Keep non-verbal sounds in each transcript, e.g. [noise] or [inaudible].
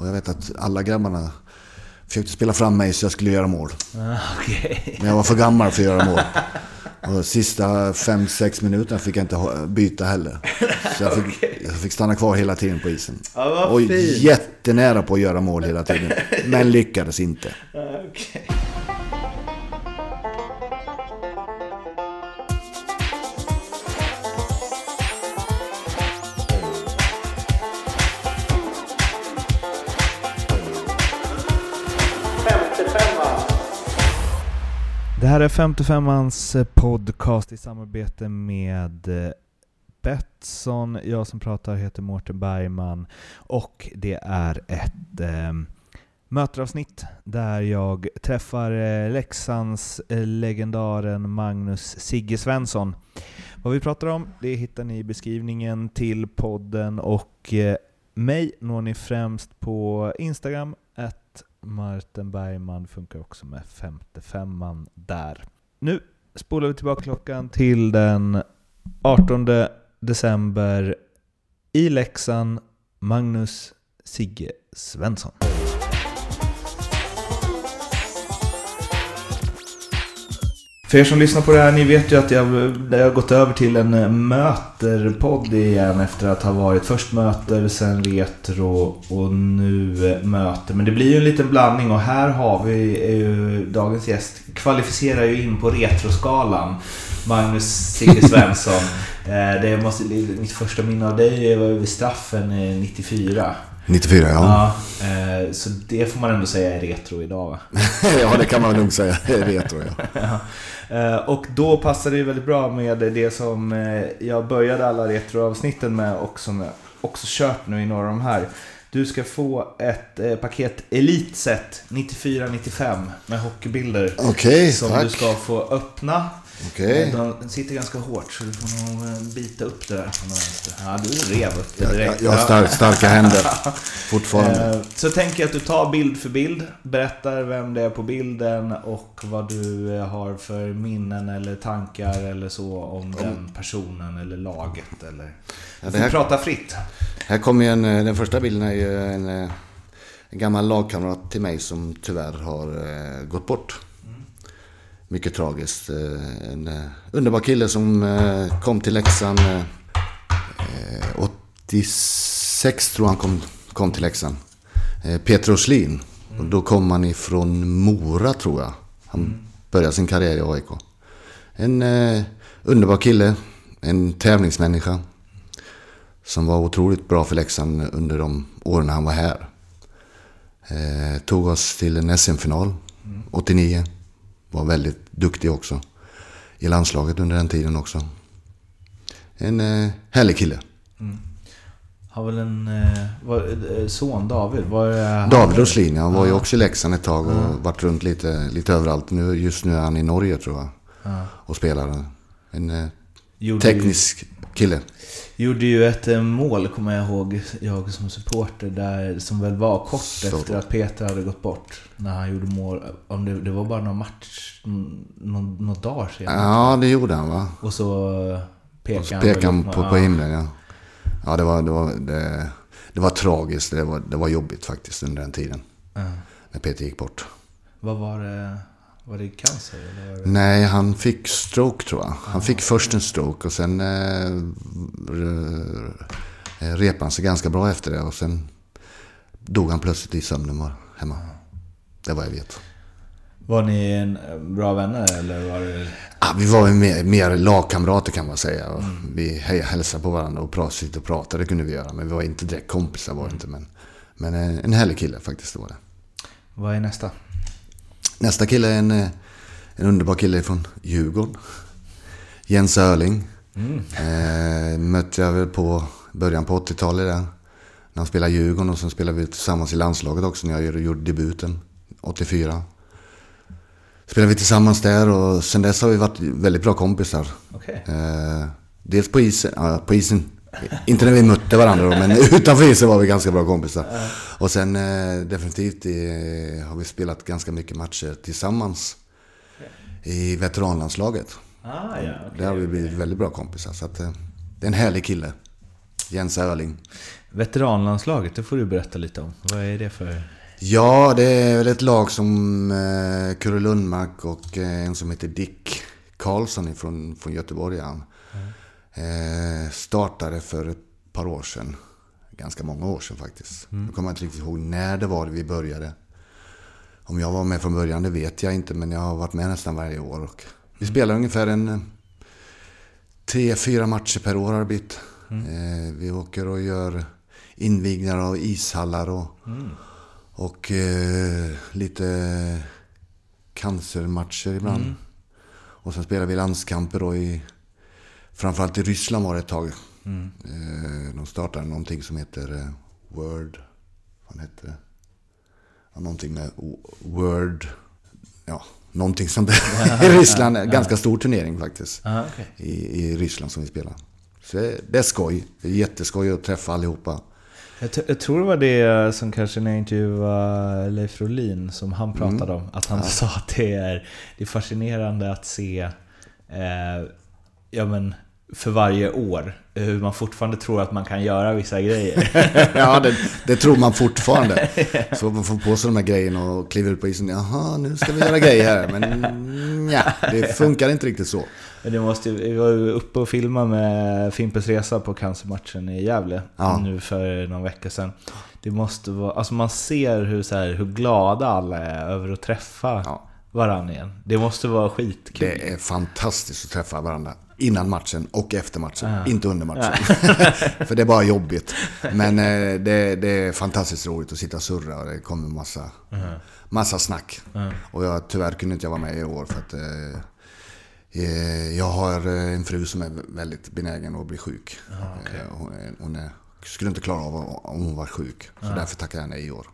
Och jag vet att alla grabbarna försökte spela fram mig så jag skulle göra mål. Ah, okej. Men jag var för gammal för att göra mål. Och sista 5-6 minuterna fick jag inte byta heller. Så jag fick, jag fick stanna kvar hela tiden på isen. Vad Och jättenära på att göra mål hela tiden. Men lyckades inte. Ah, okej. Det här är 55ans eh, podcast i samarbete med eh, Betsson. Jag som pratar heter Mårten Bergman och det är ett eh, möteravsnitt där jag träffar eh, Leksands eh, legendaren Magnus Sigge Svensson. Vad vi pratar om det hittar ni i beskrivningen till podden och eh, mig når ni främst på Instagram, Martin Bergman funkar också med 55an där. Nu spolar vi tillbaka klockan till den 18 december i Leksand, Magnus Sigge Svensson. För er som lyssnar på det här, ni vet ju att jag, jag har gått över till en eh, möterpodd igen efter att ha varit först möter, sen retro och nu eh, möter. Men det blir ju en liten blandning och här har vi ju dagens gäst kvalificerar ju in på retroskalan. Magnus Sigge Svensson. [laughs] Eh, det måste, mitt första minne av dig var vid straffen eh, 94. 94 ja. Ja, eh, så det får man ändå säga är retro idag va? [laughs] Ja, det kan man nog säga. Det är retro ja. [laughs] Ja. Eh, Och då passar det väldigt bra med det som eh, jag började alla retroavsnitten med och som jag också kört nu i några av de här. Du ska få ett paket Elite Set 94-95 med hockeybilder. Okej, som tack. du ska få öppna. Okej. Eh, De sitter ganska hårt så du får nog eh, bita upp det där. Ja, du rev upp det direkt. jag, jag har stark, starka händer [laughs] fortfarande. Eh, Så tänker jag att du tar bild för bild, berättar vem det är på bilden och vad du har för minnen eller tankar eller så om den personen eller laget. Eller... Ja, Du får här- prata fritt. Här kommer ju en, den första bilden är ju en, en gammal lagkamrat till mig som tyvärr har gått bort. Mycket tragiskt. Eh, En eh, underbar kille som eh, kom till Leksand eh, eh, 86 tror han kom, kom till Leksand. Peter Åslin. Och då kom han ifrån Mora tror jag. Han började sin karriär i AIK. En underbar kille. En tävlingsmänniska. Som var otroligt bra för Leksand under de åren han var här. Tog oss till en SM-final 89. Var väldigt duktig också. I landslaget under den tiden också. En eh, härlig kille. Har väl en eh, var, eh, son, David. Var, det- David Roslin, han var ju också i Leksand ett tag och varit runt lite, lite överallt. Nu, just nu är han i Norge tror jag. Ja. Och spelar. En eh, Gjorde teknisk kille. Gjorde ju ett eh, mål, kommer jag ihåg, jag som supporter, där, som väl var kort Så efter att Peter hade gått bort. När han gjorde mål. Om det, det var bara någon match, någon, några dagar senare. Ja, det gjorde han va? Och så eh, pekade Och så han pekade på, på himlen, ja. Ja, det var, det var, det, det var tragiskt. Det var, det var jobbigt faktiskt under den tiden. Ja. När Peter gick bort. Vad var det? Var det cancer? Eller. Nej, han fick stroke tror jag. Han fick först en stroke och sen eh, eh, repade han sig ganska bra efter det. Och sen dog han plötsligt i sömnen var hemma. Det var jag vet. Var ni en, eh, bra vänner eller var det... Ah, vi var ju mer, mer lagkamrater kan man säga. Och Vi hälsade på varandra och pratade, sitta och pratade, kunde vi göra. Men vi var inte direkt kompisar var det inte. Men, men en, en härlig kille faktiskt, var det. Vad är nästa? Nästa kille är en, eh, en underbar kille från Djurgården. Jens Öling. Eh, mötte jag väl på början på 80-talet där. När han spelade Djurgården och sen spelade vi tillsammans i landslaget också när jag gjorde debuten 84. Spelade vi tillsammans där och sen dess har vi varit väldigt bra kompisar. Okej. Eh, dels på isen, ja, på isen. Inte när vi mötte varandra då, men [laughs] utanför isen var vi ganska bra kompisar. Och sen eh, definitivt i, har vi spelat ganska mycket matcher tillsammans. I veteranlandslaget. Ah, ja, okej. Där har vi blivit väldigt bra kompisar. Så att, eh, det är en härlig kille. Jens Öling. Veteranlandslaget, det får du berätta lite om. Vad är det för... Ja, det är väl ett lag som eh, Kurre Lundmark och eh, en som heter Dick Karlsson från, från Göteborg. Ja. Eh, startade för ett par år sedan. Ganska många år sedan faktiskt. Mm. Jag kommer inte riktigt ihåg när det var vi började. Om jag var med från början, det vet jag inte. Men jag har varit med nästan varje år. Och vi mm. spelar ungefär en eh, tre, fyra matcher per år har det blivit. Mm. Eh, vi åker och gör invigningar av ishallar och, mm. och eh, lite cancermatcher ibland. Mm. Och sen spelar vi landskamper då i... Framförallt i Ryssland var det ett tag. Mm. Eh, de startade någonting som heter eh, Word... Vad heter det? Ja, någonting med Word... Ja, någonting sånt där. [laughs] I [laughs] Ryssland. Ganska stor turnering faktiskt. Aha, okay. I, I Ryssland som vi spelar. Så det är skoj. Det är jätteskoj att träffa allihopa. Jag, jag, tror det var det som kanske när jag intervjuade Leif Rolin som han pratade mm. om. Att han ja. sa att det är, det är fascinerande att se eh, ja, men, för varje år hur man fortfarande tror att man kan göra vissa grejer. [laughs] ja, det, det, tror man fortfarande. [laughs] Så man får på sig de här grejerna och kliver ut på isen. Jaha, nu ska vi göra grejer här. Men ja, det funkar inte riktigt så. Det måste, vi var uppe och filmade med Fimpens Resa på cancermatchen i Gävle ja. nu för någon vecka sedan. Det måste vara, alltså man ser hur, så här, hur glada alla är över att träffa ja. varandra igen. Det måste vara skitkul. Det är fantastiskt att träffa varandra innan matchen och efter matchen. Ja. Inte under matchen. [laughs] För det är bara jobbigt. [laughs] Men eh, det, det, är fantastiskt roligt att sitta och surra och det kommer massa, mm. massa snack. Mm. Och jag, tyvärr kunde inte jag vara med i år för att eh, eh jag har eh, en fru som är väldigt benägen att bli sjuk. Ah, okay. hon, hon är, skulle inte klara av om hon var sjuk. Så ah. därför tackar jag nej i år.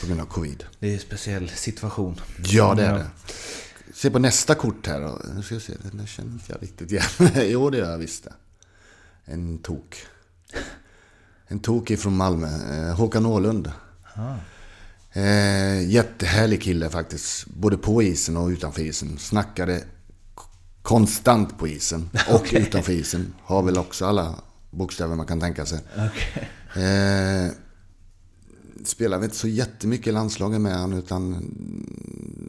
På grund av covid. Det är en speciell situation. Ja, det är det. Se på nästa kort här. Nu ska jag se, den känner inte jag riktigt igen. [laughs] jo, det gör jag visst. En tok. En tok ifrån Malmö. Eh, Håkan Åhlund. Ah. Eh, jättehärlig kille faktiskt. Både på isen och utanför isen. Snackade konstant på isen [laughs] och okay. utanför isen. Har väl också alla bokstäver man kan tänka sig. Okay. Eh, spelar vi inte så jättemycket i landslaget med honom utan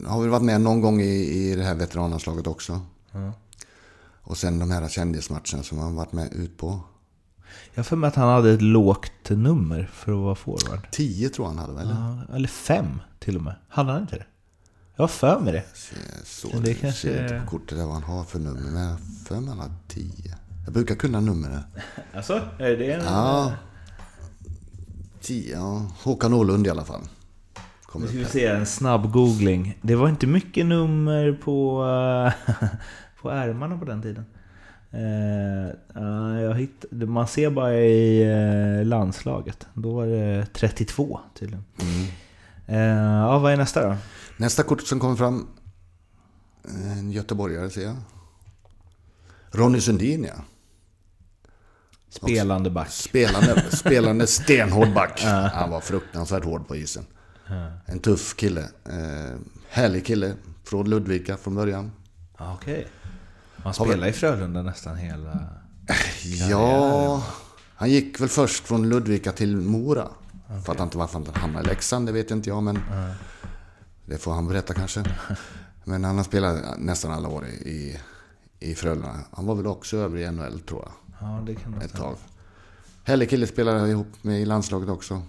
har väl varit med någon gång i, i det här veteranlandslaget också. Mm. Och sen de här kändismatcherna som han varit med ut på. Jag för mig att han hade ett lågt nummer för att vara forward. Tio tror han hade väl? Ja, eller fem till och med. Hade han inte det? Jag har för mig det. Så, så det kanske... ser inte på kortet där vad han har för nummer. Men jag för mig han har tio. Jag brukar kunna numret. Alltså, är det en... Ja. Ja. Håkan Åhlund i alla fall. Nu ska vi se en snabb googling. Det var inte mycket nummer på, [laughs] på ärmarna på den tiden. Uh, jag hitt, man ser bara i uh, landslaget. Då var det 32 tydligen. Mm. Uh, ja, vad är nästa då? Nästa kort som kommer fram. En göteborgare ser jag. Ronny Sundin ja. Spelande back. Spelande, spelande [laughs] stenhård back. Han var fruktansvärt hård på isen. En tuff kille. Eh, härlig kille. Från Ludvika från början. Okej. Okay. Han spelade i Frölunda nästan hela Ja, han gick väl först från Ludvika till Mora. Okay. Fattar inte varför han hamnade i Leksand, det vet inte jag. Men mm. det får han berätta kanske. [laughs] Men han har spelat nästan alla år i, i Frölunda. Han var väl också över i NHL tror jag. Ja, det kan Ett tag. Härlig kille spelade ihop med i landslaget också.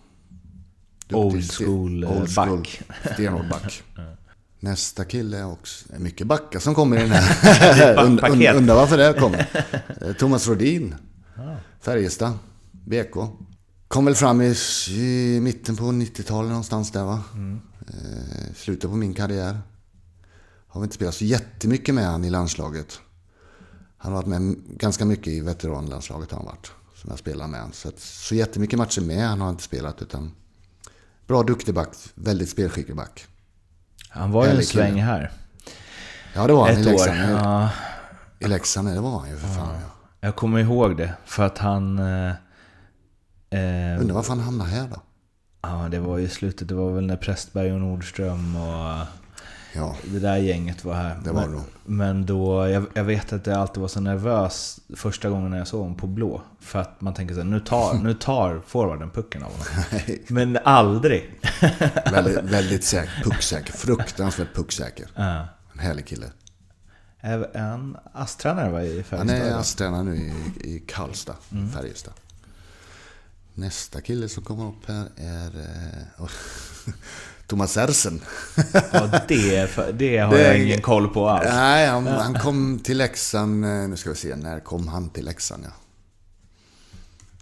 Old school, old eh, school back. Stenhård back. [laughs] Nästa kille är också mycket backar som kommer i den här. [laughs] Und, und, undrar varför det kommer. Eh, Thomas Rodin. Färjestad. BK. Kom väl fram i, i mitten på 90-talet någonstans där va. Mm. Eh, slutet på min karriär. Har vi inte spelat så jättemycket med han i landslaget. Han har varit med ganska mycket i veteranlandslaget har han varit. Som jag spelar med. Så, att, så jättemycket matcher med han har inte spelat utan Bra, duktig back. Väldigt spelskicklig back. Han var ju en sväng här. Ja, det var han Ett i Leksand. År. Ja. I Leksand, det var han ju för fan. Ja. Jag kommer ihåg det, för att han... Eh, eh, Undrar varför han hamnade här då? Ja, det var ju slutet. Det var väl när Prästberg och Nordström och... Ja, Det där gänget var här. det var men, men då, jag, jag vet att jag alltid var så nervös första gången när jag såg honom på blå. För att man tänker så här, nu tar, [laughs] nu tar forwarden pucken av honom. Men aldrig. [laughs] väldigt, väldigt säker, pucksäker. Fruktansvärt pucksäker. Ja. En härlig kille. Är han ASS-tränare i Han Färjestad? är idag? ASS-tränare nu i, i Karlstad, Mm. Färjestad. Nästa kille som kommer upp här är eh, [laughs] Thomas Ersen. Ja, det, det har Det- jag ingen koll på alls. Nej, han, han kom till Leksand, eh, nu ska vi se, när kom han till Leksand? Ja.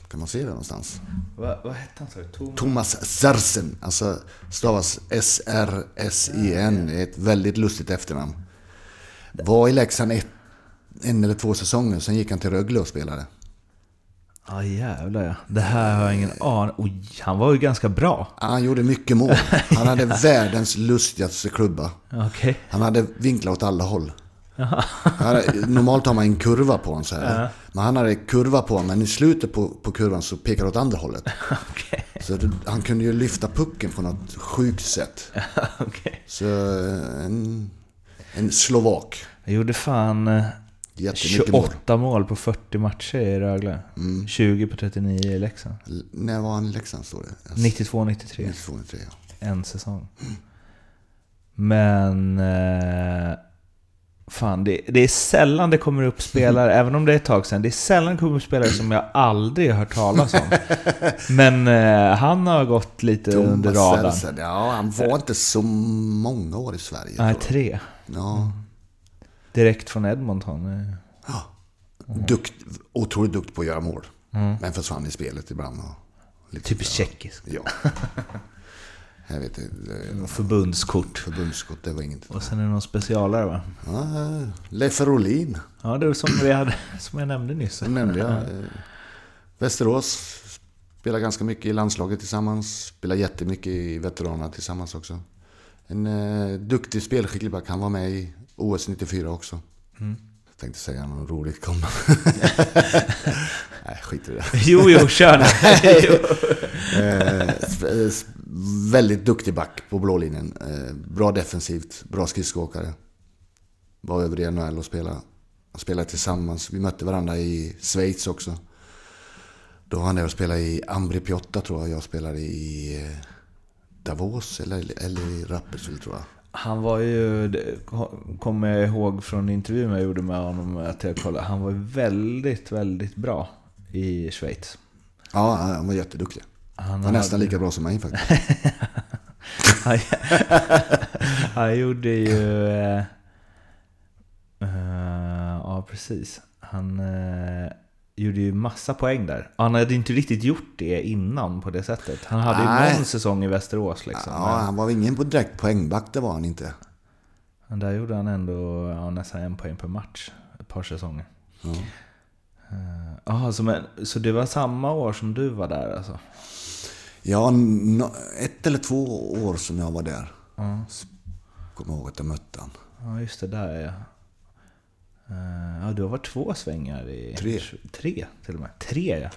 Kan man se det någonstans? Vad, vad hette han? sa? Tom? Thomas Sersen, alltså stavas S-R-S-I-N, Det är ett väldigt lustigt efternamn. Var i Leksand ett, en eller två säsonger, sen gick han till Rögle och spelade. Ja jävlar ja. Det här har jag ingen aning Oj, han var ju ganska bra. Han gjorde mycket mål. Han hade [laughs] världens lustigaste klubba. Okej. Han hade vinklar åt alla håll. Hade, normalt har man en kurva på honom så här. Men han hade kurva på honom, men i slutet på, på kurvan så pekar det åt andra hållet. [laughs] Okej. Så det, han kunde ju lyfta pucken på något sjukt sätt. [laughs] Okej. Så eh, en, en slovak. Jag gjorde fan eh, Jättemycket mål. 28 mål på 40 matcher i Rögle. 20 på 39 i Leksand. L- När var han i Leksand står det? 92-93. 92, 93, ja. En säsong. Men... Eh, fan, det, det är sällan det kommer upp spelare, [laughs] även om det är ett tag sedan, det är sällan det kommer upp spelare som jag aldrig har hört talas om. Men eh, han har gått lite under Thomas radarn. Sersen, ja han var inte så många år i Sverige. Nej, tre. Ja. Direkt från Edmonton. eh. Ja. Dukt, otroligt duktig på att göra mål. Men försvann i spelet ibland. Och Typiskt tjeckiskt. Ja. [laughs] Jag vet inte. Förbundskort. Förbundsskott, det var inget. Och sen är det någon specialare va? Ja, Leffe Rolin, Ja, det är som, vi hade, som jag nämnde nyss. det nämnde jag. Västerås spelar ganska mycket i landslaget tillsammans. Spelar jättemycket i veteranerna tillsammans också. En eh, duktig spelskicklig back. Han var med i OS 94 också. Jag tänkte säga något roligt komma. [laughs] Nej, skit i det. Jo, jo, kör nu. [laughs] Eh, väldigt duktig back på blå linjen. Eh, bra defensivt, bra skridskoåkare. Var över i NHL och spelade. Och spelade tillsammans. Vi mötte varandra i Schweiz också. Då var han där och spelade i Ambri Piotta tror jag. Jag spelade i eh, Davos eller, eller i Rapperswil tror jag. Han var ju, det kommer jag ihåg från intervjun jag gjorde med honom, att jag kollade, han var väldigt, väldigt bra i Schweiz. Ja, han var jätteduktig. Han, Han var nästan lika bra som mig faktiskt. [laughs] han, han gjorde ju... Eh, eh, ja, precis. Han eh, gjorde ju massa poäng där. Han hade inte riktigt gjort det innan på det sättet. Han hade ju Nej. någon säsong i Västerås liksom. Ja, han var ingen på direkt poängback, det var han inte. Men där gjorde han ändå ja, nästan en poäng per match. Ett par säsonger. Ja. Eh, Jaha, så, men, så det var samma år som du var där alltså? Ja, no, ett eller två år som jag var där. Ja, Kommer ihåg att jag mötte han. ja just det, där är jag. Ja, du har varit två svängar i... Tre. Tre till och med. Tre ja.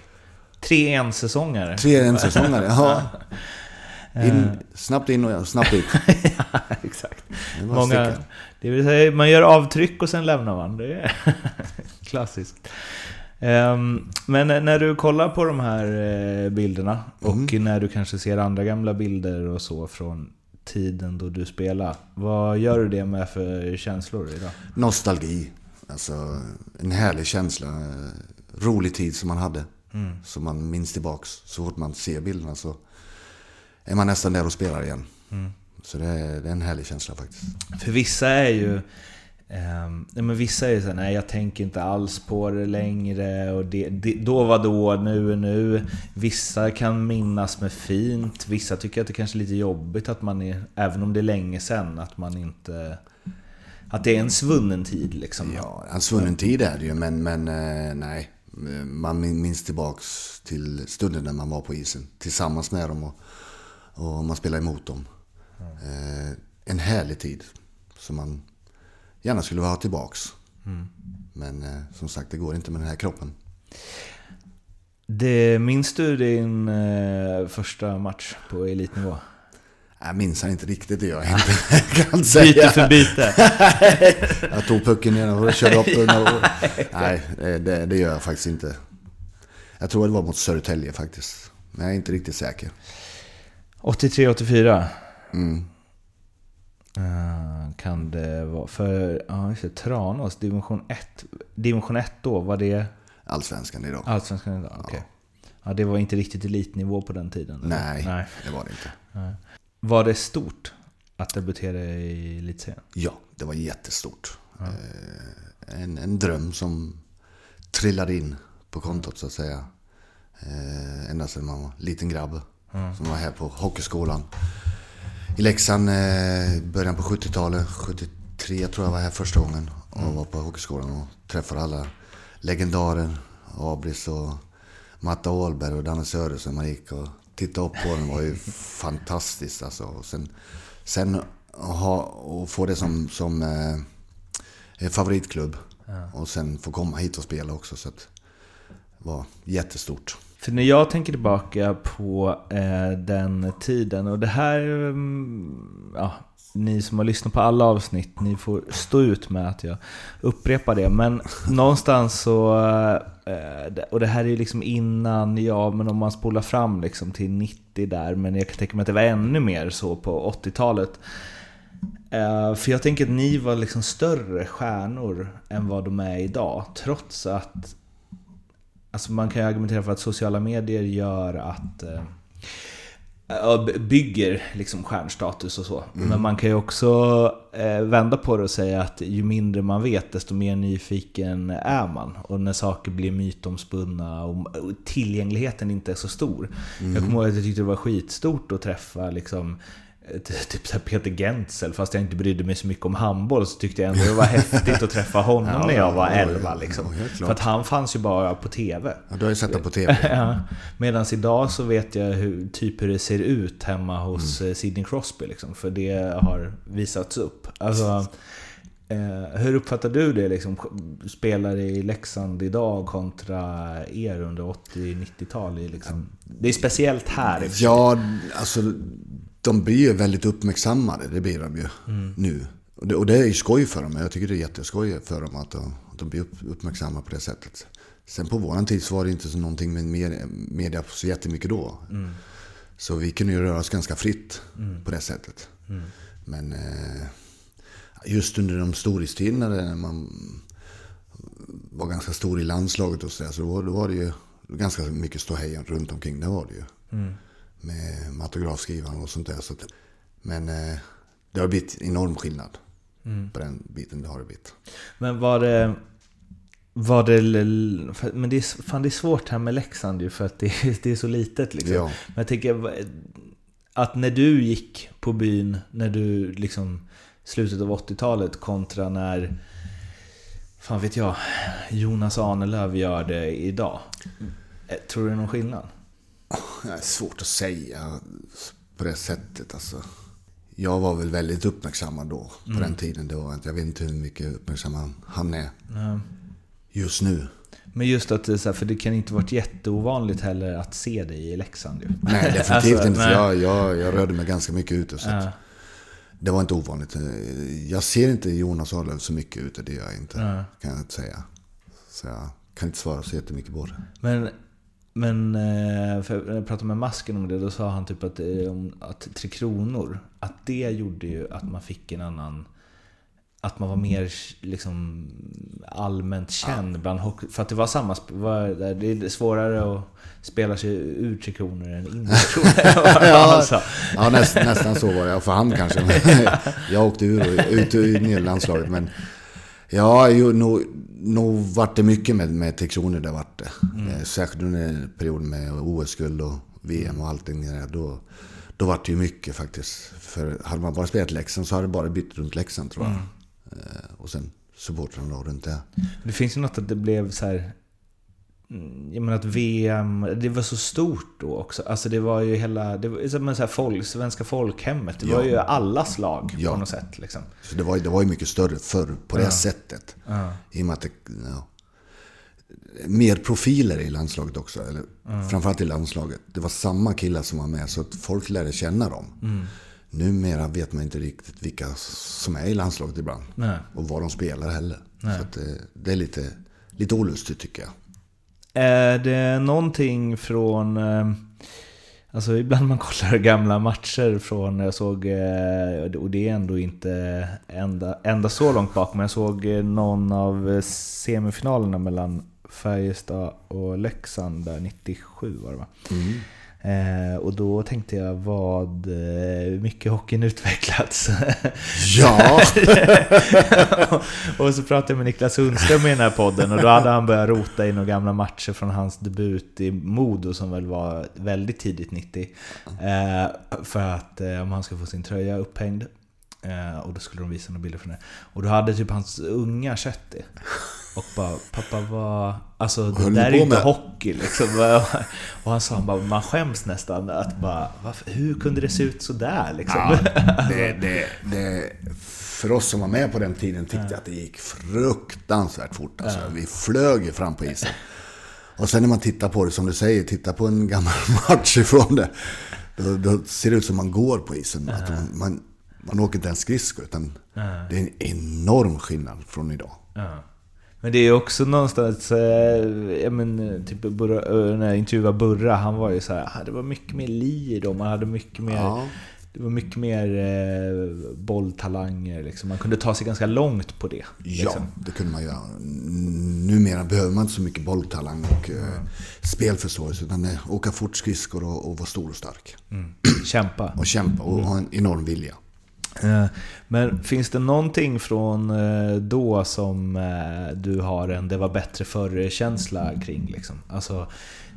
Tre ensäsongare. Tre en säsongare, ja. [laughs] In, snabbt in och snabbt ut. [laughs] ja, exakt. Det Många, sticka. det vill säga, man gör avtryck och sen lämnar man. Det är [laughs] klassiskt. Ehm, men när du kollar på de här eh, bilderna och när du kanske ser andra gamla bilder och så från tiden då du spelade. Vad gör du det med för känslor idag? Nostalgi. Alltså en härlig känsla. Rolig tid som man hade. Som man minns tillbaks. Så fort man ser bilderna så är man nästan där och spelar igen. Så det är, det är en härlig känsla faktiskt. För vissa är ju... ja, men vissa är ju såhär, nej jag tänker inte alls på det längre och det, det, då var då, nu är nu. Vissa kan minnas med fint, vissa tycker att det kanske är lite jobbigt att man är, även om det är länge sedan, att man inte... Att det är en svunnen tid liksom. Ja, en svunnen tid är det ju, men, men eh, nej. Man min- minns tillbaks till stunden när man var på isen tillsammans med dem och, och man spelade emot dem. Eh, en härlig tid som man gärna skulle ha tillbaks. Men eh, som sagt, det går inte med den här kroppen. Det, minns du din första match på elitnivå? Jag minns han inte riktigt, det jag inte. [laughs] kan säga. Byte för byte. [laughs] jag tog pucken ner och körde upp. Och, [laughs] nej, det, det gör jag faktiskt inte. Jag tror det var mot Södertälje faktiskt. Men jag är inte riktigt säker. 83-84? Mm. Uh, kan det vara... För ja, just det, Tranås, division 1. Division 1 då, var det... Allsvenskan idag. Allsvenskan idag, okej. Okay. Ja. ja. det var inte riktigt elitnivå på den tiden? Nej, Nej. det var det inte. Nej. Var det stort att debutera i elitserien? Ja, det var jättestort. Ja. Uh, en, en dröm som trillade in på kontot så att säga. Uh, ända sedan man var liten grabb. Mm. Som var här på hockeyskolan i Leksand i eh, början på 70-talet. 73 tror jag var här första gången. Och mm. var på hockeyskolan och träffade alla legendarer. Abris och Matta Åhlberg och Danne Sörensen. Man gick och tittade upp på den. var ju fantastiskt alltså. Och sen, sen ha, och få det som, som eh, favoritklubb. Ja. Och sen få komma hit och spela också. Så att, det var jättestort. För när jag tänker tillbaka på eh, den tiden, och det här... Mm, ja, ni som har lyssnat på alla avsnitt, ni får stå ut med att jag upprepar det. Men någonstans så... Eh, och det här är ju liksom innan, ja men om man spolar fram liksom till 90 där, men jag kan tänka mig att det var ännu mer så på 80-talet. Eh, för jag tänker att ni var liksom större stjärnor än vad de är idag, trots att Alltså man kan ju argumentera för att sociala medier gör att eh, bygger liksom stjärnstatus och så. Mm. Men man kan ju också eh, vända på det och säga att ju mindre man vet desto mer nyfiken är man. Och när saker blir mytomspunna och tillgängligheten inte är så stor. Mm. Jag kommer ihåg att jag tyckte det var skitstort att träffa liksom typ så Peter Gentzel, fast jag inte brydde mig så mycket om handboll så tyckte jag ändå det var häftigt att träffa honom ja, när jag var 11 liksom. Ja, För att han fanns ju bara på TV. Ja, du har ju sett honom på TV. [laughs] ja. Medan idag så vet jag hur, typ hur det ser ut hemma hos mm. Eh, Sidney Crosby liksom. För det har visats upp. Alltså, eh, hur uppfattar du det liksom? Spelare i Leksand idag kontra er under 80-90-tal? Liksom. Det är speciellt här. Ja, alltså de blir ju väldigt uppmärksammade, det blir de ju mm. nu. Och det, och det är ju skoj för dem, jag tycker det är jätteskoj för dem att de, att de blir upp, uppmärksamma på det sättet. Sen på våran tid så var det inte så någonting med media, media så jättemycket då. Mm. Så vi kunde ju röra oss ganska fritt mm. på det sättet. Mm. Men eh, just under de storhetstiderna när man var ganska stor i landslaget och så, där, så då, då var det ju ganska mycket ståhej runt omkring. Det var det ju. Med matografskrivaren och sånt där. Så att, men eh, det har blivit enorm skillnad mm. på den biten. Det har det blivit. Men var det... Var det, men det är, fan det är svårt här med Leksand ju för att det, det är så litet liksom. Ja. Men jag tänker att när du gick på byn, när du liksom slutet av 80-talet kontra när, fan vet jag, Jonas Ahnelöv gör det idag. Eh, tror du det är någon skillnad? Det är svårt att säga på det sättet. Alltså. Jag var väl väldigt uppmärksammad då, på mm. den tiden. Det var, jag vet inte hur mycket uppmärksammad han är mm. just nu. Men just att det, för det kan inte varit jätteovanligt heller att se dig i Leksand ju. Nej, [laughs] definitivt alltså, inte. För jag, jag, jag rörde mig ganska mycket ute. Så ja. Det var inte ovanligt. Jag ser inte Jonas Ahlöf så mycket ute, det gör jag inte. Kan jag inte säga. Så jag kan inte svara så jättemycket på det. Men men eh, när jag pratade med Masken om det, då sa han typ att, att Tre Kronor, att det gjorde ju att man fick en annan... Att man var mer liksom, allmänt känd ja. bland hockey. För att det var samma... Det är svårare att spela sig ur Tre Kronor än in [laughs] [laughs] ja, ja näst, nästan så var det. För han kanske. [laughs] jag åkte ur ut ur landslaget. Men Ja, jo, nog, nog vart det mycket med, med Kronor. Det vart det. Mm. Eh, särskilt under perioden med OS-guld och VM och allting. Då, då vart det ju mycket faktiskt. För hade man bara spelat Leksand så hade det bara bytt runt Leksand tror jag. Mm. Eh, och sen supportrarna runt det. Det finns ju något att det blev så här jag menar att VM, det var så stort då också. Alltså det var ju hela, det var som så här folk, svenska folkhemmet. Det ja. var ju alla slag ja. på något sätt. Liksom. Så det, var, det var ju mycket större förr på det ja. sättet. I och med att det, mer profiler i landslaget också. Eller, mm. Framförallt i landslaget. Det var samma killar som var med så att folk lärde känna dem. Mm. numera vet man inte riktigt vilka som är i landslaget ibland. Nej. Och vad de spelar heller. Nej. Så det, det är lite, lite olustigt tycker jag. Är det någonting från... Eh, alltså ibland man kollar [laughs] gamla matcher från, jag såg, eh, och det är ändå inte ända, ända så långt bak, men jag såg eh, någon av semifinalerna mellan Färjestad och Leksand där 97 var det va? Mm. Eh, och då tänkte jag vad eh, mycket hockeyn utvecklats. [laughs] Ja! [laughs] och så pratade jag med Niklas Sundström i den här podden och då hade han börjat rota i några gamla matcher från hans debut i Modo som väl var väldigt tidigt 90. Eh, för att eh, om han skulle få sin tröja upphängd. Eh, och då skulle de visa några bilder från det. Och då hade typ hans unga sett det. Och bara, pappa vad... Alltså det där är ju inte med?" hockey liksom. [laughs] Och han sa bara, man skäms nästan att bara, varför, hur kunde det se ut sådär liksom? Ja, [laughs] det, det, det, för oss som var med på den tiden tyckte jag att det gick fruktansvärt fort. Alltså, Vi flög ju fram på isen. Och sen när man tittar på det, som du säger, tittar på en gammal [laughs] match ifrån det. Då, då ser det ut som man går på isen. Att man, man, man åker inte ens skridskor, utan det är en enorm skillnad från idag. Ja. Men det är också någonstans, eh, ja men typ Burra, eh, när jag intervjuade Burra, han var ju så här, "Ah, det var mycket mer lir och man hade mycket mer, Ja. det var mycket mer eh, bolltalanger liksom. Man kunde ta sig ganska långt på det. Ja, Liksom. det kunde man göra. Numera behöver man inte så mycket bolltalang och eh, spelförståelse, utan eh, åka fort skridskor och, och vara stor och stark. Mm. Kämpa. Och kämpa och ha en enorm vilja. Eh, Men finns det någonting från eh, då som eh, du har en det var bättre förr-känsla kring? Liksom? Alltså,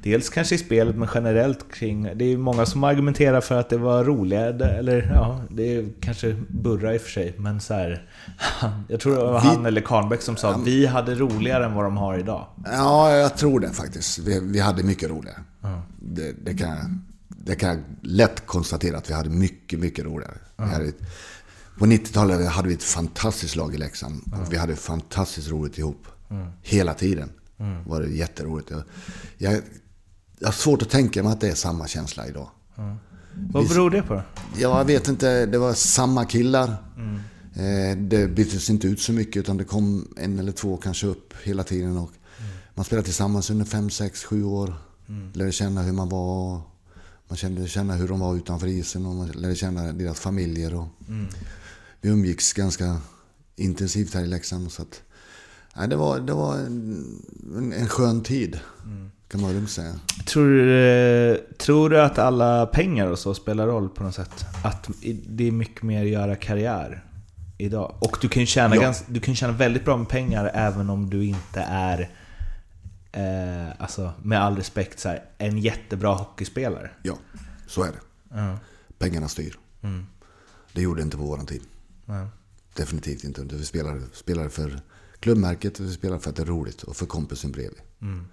dels kanske i spelet, men generellt kring... Det är många som argumenterar för att det var roligare, eller ja, det är kanske Burra i och för sig, men så här, [laughs] Jag tror det var Vi- han eller Karnbäck som sa att vi hade roligare än vad de har idag. Ja, jag tror det faktiskt. Vi, vi hade mycket roligare. Det, det, kan jag, det kan jag lätt konstatera att vi hade mycket, mycket roligare. Ett, på 90-talet hade vi ett fantastiskt lag i Leksand. Och vi hade fantastiskt roligt ihop. Hela tiden var det jätteroligt. Jag, jag, jag har svårt att tänka mig att det är samma känsla idag. Vad beror det på jag vet inte. Det var samma killar. Eh, Det byttes inte ut så mycket utan det kom en eller två kanske upp hela tiden. Och Man spelade tillsammans under fem, sex, sju år. Lärde känna hur man var. Man kände känna hur de var utanför isen och man lärde känna deras familjer. Och Vi umgicks ganska intensivt här i Leksand. Så att, nej, det var, det var en, en, skön tid. Kan man lugnt säga. Tror du, eh, tror du att alla pengar och så spelar roll på något sätt? Att det är mycket mer att göra karriär idag? Och du kan ju tjäna, Ja. ganska, du kan tjäna väldigt bra med pengar även om du inte är, eh, alltså med all respekt, så här, en jättebra hockeyspelare. Ja, så är det. Ja. Pengarna styr. Mm. Det gjorde det inte på våran tid. Ja. Definitivt inte. Vi spelade, spelade för klubbmärket vi spelade för att det är roligt och för kompisen bredvid. Mm.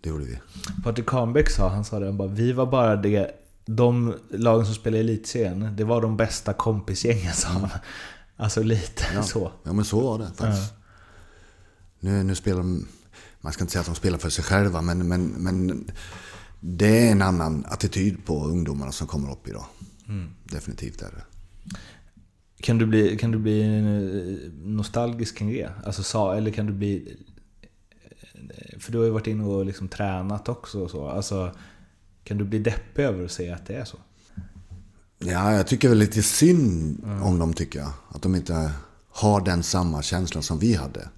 Det gjorde vi. Patrik Kahnbäck sa, han sa det, han bara, vi var bara det, de lagen som spelade i elitserien, det var de bästa kompisgängen sa han. Alltså lite Ja. så. Ja, men så var det faktiskt. Nu, nu spelar de... Man ska inte säga att de spelar för sig själva, men, men, men det är en annan attityd på ungdomarna som kommer upp idag. Mm. Definitivt är det. Kan du bli, kan du bli eh, nostalgisk kring det? Alltså, sa, eller kan du bli... För du har ju varit inne och liksom tränat också och så. Alltså, kan du bli deppig över att säga att det är så? Ja, jag tycker väl lite synd om dem tycker jag. Att de inte har den samma känslan som vi hade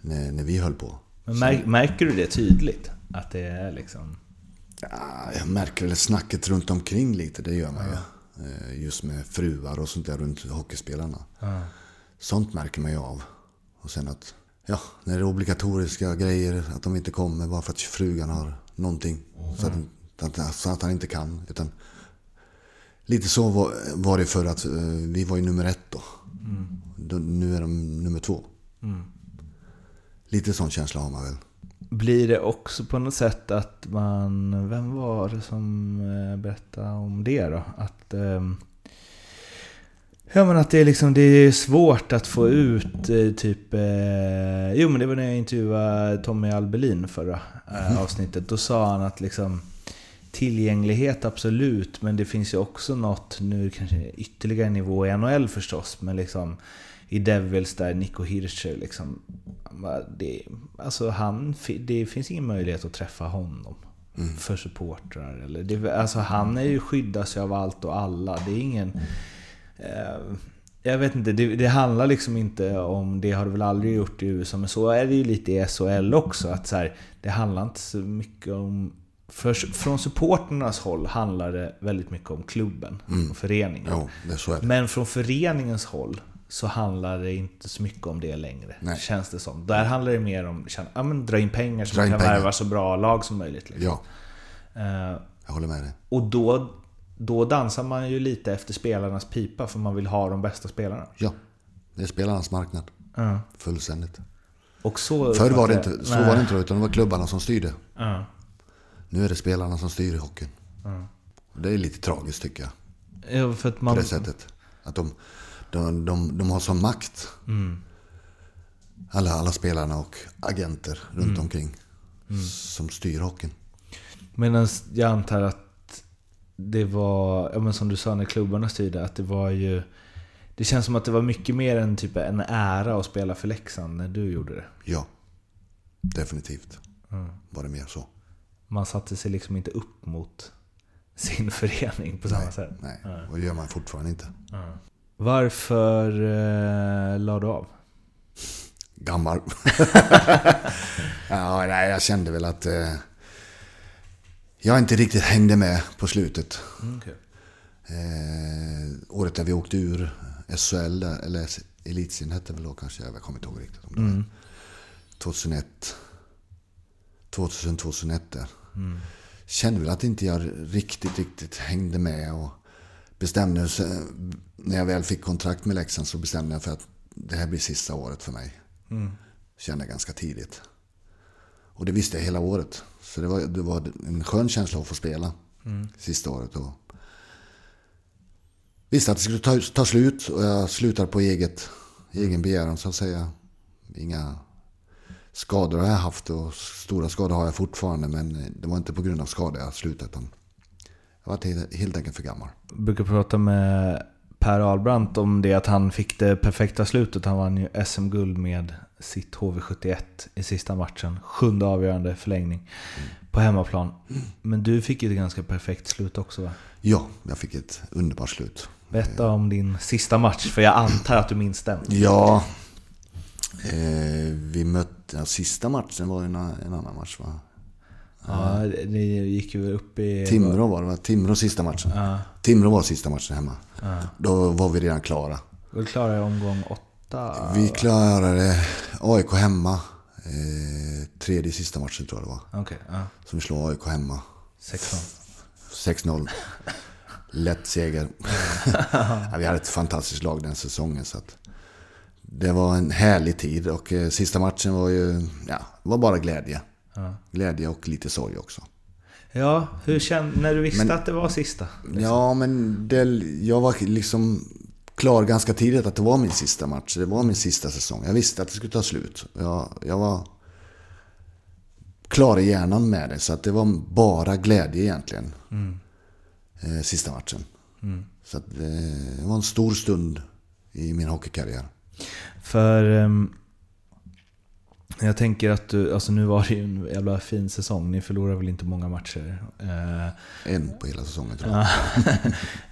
när, när vi höll på. Men mär, märker du det tydligt? Att det är liksom... Ja, jag märker väl snacket runt omkring lite, det gör man ju. Eh, Just med fruar och sånt där runt hockeyspelarna. Sånt märker man ju av. Och sen att, ja, när det är obligatoriska grejer, att de inte kommer bara för att frugan har någonting. Så, att, så att han inte kan. Utan lite så var, var det för att eh, vi var ju nummer ett då. då. Nu är de nummer två. Lite sån känsla har man väl. Blir det också på något sätt att man... Vem var det som eh, berättade om det då? Att... ehm, Ja men att det är liksom, det är svårt att få ut eh, typ... Eh, jo men det var när jag intervjuade Tommy Albelin förra eh, avsnittet. Då sa han att liksom... tillgänglighet absolut, men det finns ju också något, nu kanske ytterligare nivå i NHL förstås, men liksom i Devils där, Nico Hirscher liksom. Det, alltså han, det finns ingen möjlighet att träffa honom. Mm. För supportrar. Eller det, alltså han är ju skyddas ju av allt och alla. Det är ingen... Eh, jag vet inte, det, det, handlar liksom inte om, det har det väl aldrig gjort i USA, men så är det ju lite i SHL också. Att så här, det handlar inte så mycket om... För, från supporternas håll handlar det väldigt mycket om klubben mm. och föreningen. Jo, men från föreningens håll så handlar det inte så mycket om det längre. Nej. Känns det som. Där handlar det mer om att ja, dra in pengar så man kan pengar. värva så bra lag som möjligt. Liksom. Ja. Uh, jag håller med dig. Och då då dansar man ju lite efter spelarnas pipa för man vill ha de bästa spelarna. Ja, det är spelarnas marknad. Mm. Fullständigt. Och så Förr var det inte så, var det inte utan det var klubbarna som styrde. Mm. Nu är det spelarna som styr i hockeyn. Mm. Det är lite tragiskt tycker jag. Ja, för att man... På det sättet. Att de, de, de, de har sån makt. Mm. Alla, alla spelarna och agenter runt mm. omkring. Mm. Som styr hockeyn. Medan jag antar att det var, ja men som du sa när klubbarna styrde, att det var ju... Det känns som att det var mycket mer än typ en ära att spela för Leksand när du gjorde det. Ja, definitivt. Mm. Var det mer så. Man satte sig liksom inte upp mot sin [laughs] förening på samma nej, sätt. Nej, och det gör man fortfarande inte. Mm. Varför eh, la du av? Gammal. [laughs] ja, nej, jag kände väl att... Eh, jag inte riktigt hängde med på slutet. Mm, okay. eh, året där vi åkte ur SHL, eller Elitserien hette väl då kanske, jag kommer inte ihåg riktigt. Om det mm. 2001. 2000-2001 där. Mm. Kände väl att inte jag riktigt, riktigt hängde med och bestämde när jag väl fick kontrakt med Leksand så bestämde jag för att det här blir sista året för mig. Mm. Kände ganska tidigt. Och det visste jag hela året. Så det var, det var en skön känsla att få spela mm. sista året. Och visste att det skulle ta, ta slut och jag slutar på eget, egen begäran så att säga. Inga skador har jag haft och stora skador har jag fortfarande. Men det var inte på grund av skador jag slutade. Utan jag var helt enkelt för gammal. Jag brukar prata med Per Ahlbrandt om det att han fick det perfekta slutet. Han vann ju SM-guld med sitt HV71 i sista matchen. Sjunde avgörande förlängning mm. på hemmaplan. Men du fick ett ganska perfekt slut också va? Ja, jag fick ett underbart slut. Berätta om din sista match, för jag antar att du minns den. Ja, eh, vi mötte... Ja, sista matchen var en, en annan match va? Ja, ni gick ju upp i... Timrå var det? Timrå sista matchen. Ja. Timrå var sista matchen hemma. Ja. Då var vi redan klara. Var du klara i omgång åtta? Vi klarade AIK hemma. Eh, tredje sista matchen tror jag det var. Okay, ja. Som vi slår AIK hemma. 6-0. 6-0. Lätt seger. [laughs] vi hade ett fantastiskt lag den säsongen. Så att det var en härlig tid och eh, sista matchen var ju ja, var bara glädje. Ja. Glädje och lite sorg också. Ja, hur kände när du visste men, att det var sista? Liksom? Ja, men det, jag var liksom klar ganska tidigt att det var min sista match. Det var min sista säsong. Jag visste att det skulle ta slut. Jag, jag var klar i hjärnan med det. Så att det var bara glädje egentligen. Mm. Eh, sista matchen. Mm. Så att, eh, det var en stor stund i min hockeykarriär. För... Um jag tänker att du, alltså nu var det ju en jävla fin säsong. Ni förlorar väl inte många matcher? Eh, en på hela säsongen tror jag. [laughs]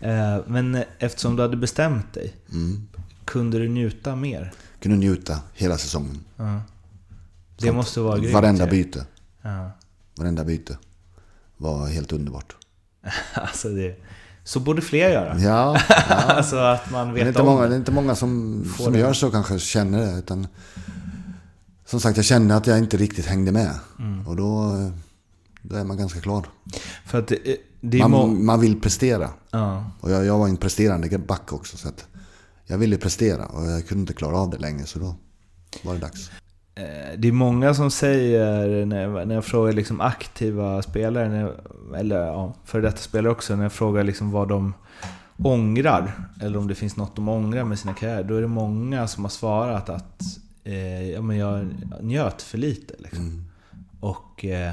Eh, men eftersom du hade bestämt dig, mm. kunde du njuta mer? Kunde njuta hela säsongen. Uh. Det Sånt. måste vara grymt. Varenda byte. Uh. Varenda byte var helt underbart. [laughs] alltså det, så borde fler göra. Ja. ja. [laughs] alltså att man vet det är inte om många, Det är inte många som, som gör så kanske, känner det. Utan som sagt, jag kände att jag inte riktigt hängde med. Mm. Och då, då är man ganska klar. För att det, det man, man vill prestera. Ja. Och jag, jag var en presterande back också. Så jag ville prestera och jag kunde inte klara av det längre. Så då var det dags. Eh, det är många som säger, när jag, när jag frågar liksom aktiva spelare, jag, eller ja, för detta spelare också, när jag frågar liksom vad de ångrar, eller om det finns något de ångrar med sina karriärer, då är det många som har svarat att eh, ja, men jag njöt för lite. Liksom. Mm. Och eh,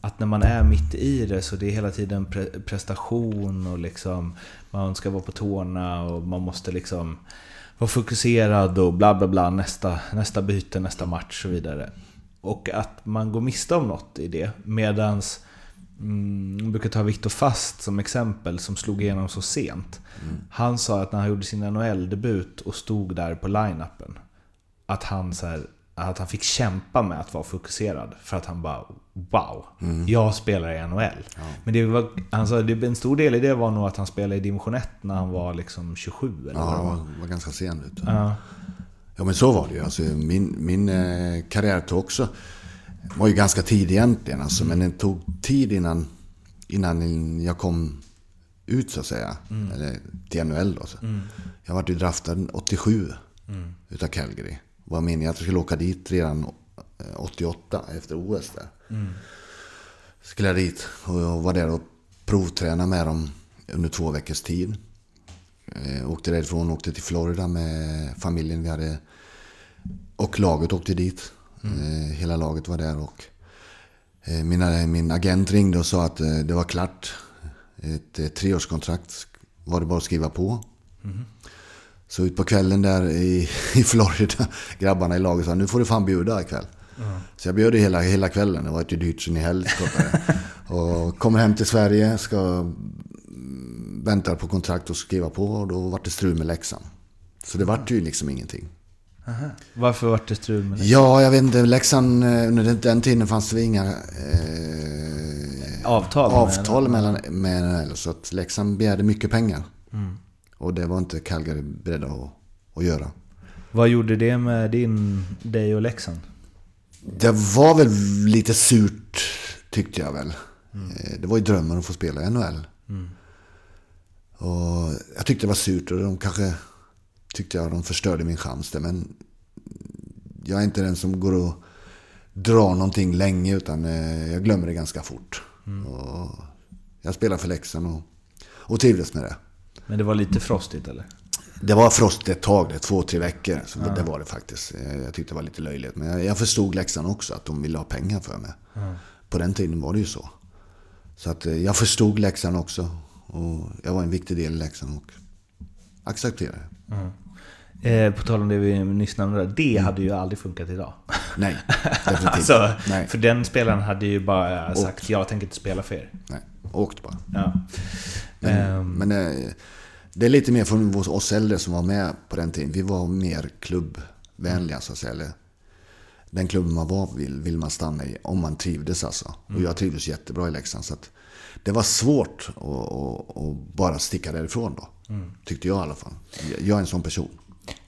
att när man är mitt i det så det är hela tiden pre prestation och liksom man ska vara på tårna och man måste liksom vara fokuserad och bla bla bla nästa, nästa byte, nästa match och så vidare. Och att man går miste om något i det medans Mm, jag brukar ta Viktor Fast som exempel, som slog igenom så sent. Mm. Han sa att när han gjorde sin NHL-debut och stod där på line-upen, att han, så här, att han fick kämpa med att vara fokuserad. För att han bara Wow, mm. jag spelar i NHL. Ja. Men det var, det, en stor del i det var nog att han spelade i division 1 när han var liksom 27 eller Ja, han var, var ganska sen ut. Ja. ja men så var det ju. Alltså, min min eh, karriär tog också var ju ganska tidig egentligen alltså, men det tog tid innan, innan jag kom ut så att säga. Mm. Eller till NHL då. Så. Mm. Jag var ju draftad 87 mm. utav Calgary. Var meningen att jag skulle åka dit redan 88 eh, efter OS där. Mm. Skulle jag dit och jag var där och provtränade med dem under två veckors tid. Eh, åkte därifrån, åkte till Florida med familjen vi hade. Och laget åkte dit. Mm. Hela laget var där och eh, mina, min agent ringde och sa att eh, det var klart. Ett treårskontrakt var det bara att skriva på. Mm. Så ut på kvällen där i, [laughs] i Florida, grabbarna i laget sa nu får du fan bjuda ikväll. Mm. Så jag bjöd hela, hela kvällen. Det var ju dyrt som i helskotta. [laughs] och kommer hem till Sverige, ska vänta på kontrakt och skriva på och då var det strul med läxan. Så det vart ju liksom ingenting. Aha. Varför var det strul med Leksand? Ja, jag vet inte. Leksand, eh, under den tiden fanns det inga eh, avtal, avtal med, mellan, med Så att Leksand begärde mycket pengar. Mm. Och det var inte Calgary beredda att, att göra. Vad gjorde det med din, dig och Leksand? Det var väl lite surt, tyckte jag väl. Mm. Eh, det var ju drömmen att få spela i NHL. Mm. Och jag tyckte det var surt och de kanske tyckte jag de förstörde min chans där. Men jag är inte den som går och drar någonting länge utan eh, jag glömmer det ganska fort. Mm. Jag spelar för Leksand och, och trivdes med det. Men det var lite frostigt eller? Det var frostigt ett tag, det, två, tre veckor. Så ja. det, var det faktiskt. Eh, jag tyckte det var lite löjligt. Men jag, förstod Leksand också, att de ville ha pengar för mig. Ja. På den tiden var det ju så. Så att eh, jag förstod Leksand också. Och jag var en viktig del i Leksand och accepterade det. Mm. Eh, på tal om det vi nyss nämnde, det mm. hade ju aldrig funkat idag. Nej, definitivt. [laughs] alltså, Nej. För den spelaren hade ju bara Åkt. sagt jag tänker inte spela för er. Nej, åkt bara. Ja. Men, um, men eh, det är lite mer från oss äldre som var med på den tiden. Vi var mer klubbvänliga så att säga. Eller, den klubben man var vill, vill man stanna i om man trivdes alltså. Och mm. jag trivdes jättebra i Leksand. Så att det var svårt att, att, att bara sticka därifrån då. Mm. Tyckte jag i alla fall. Jag är en sån person.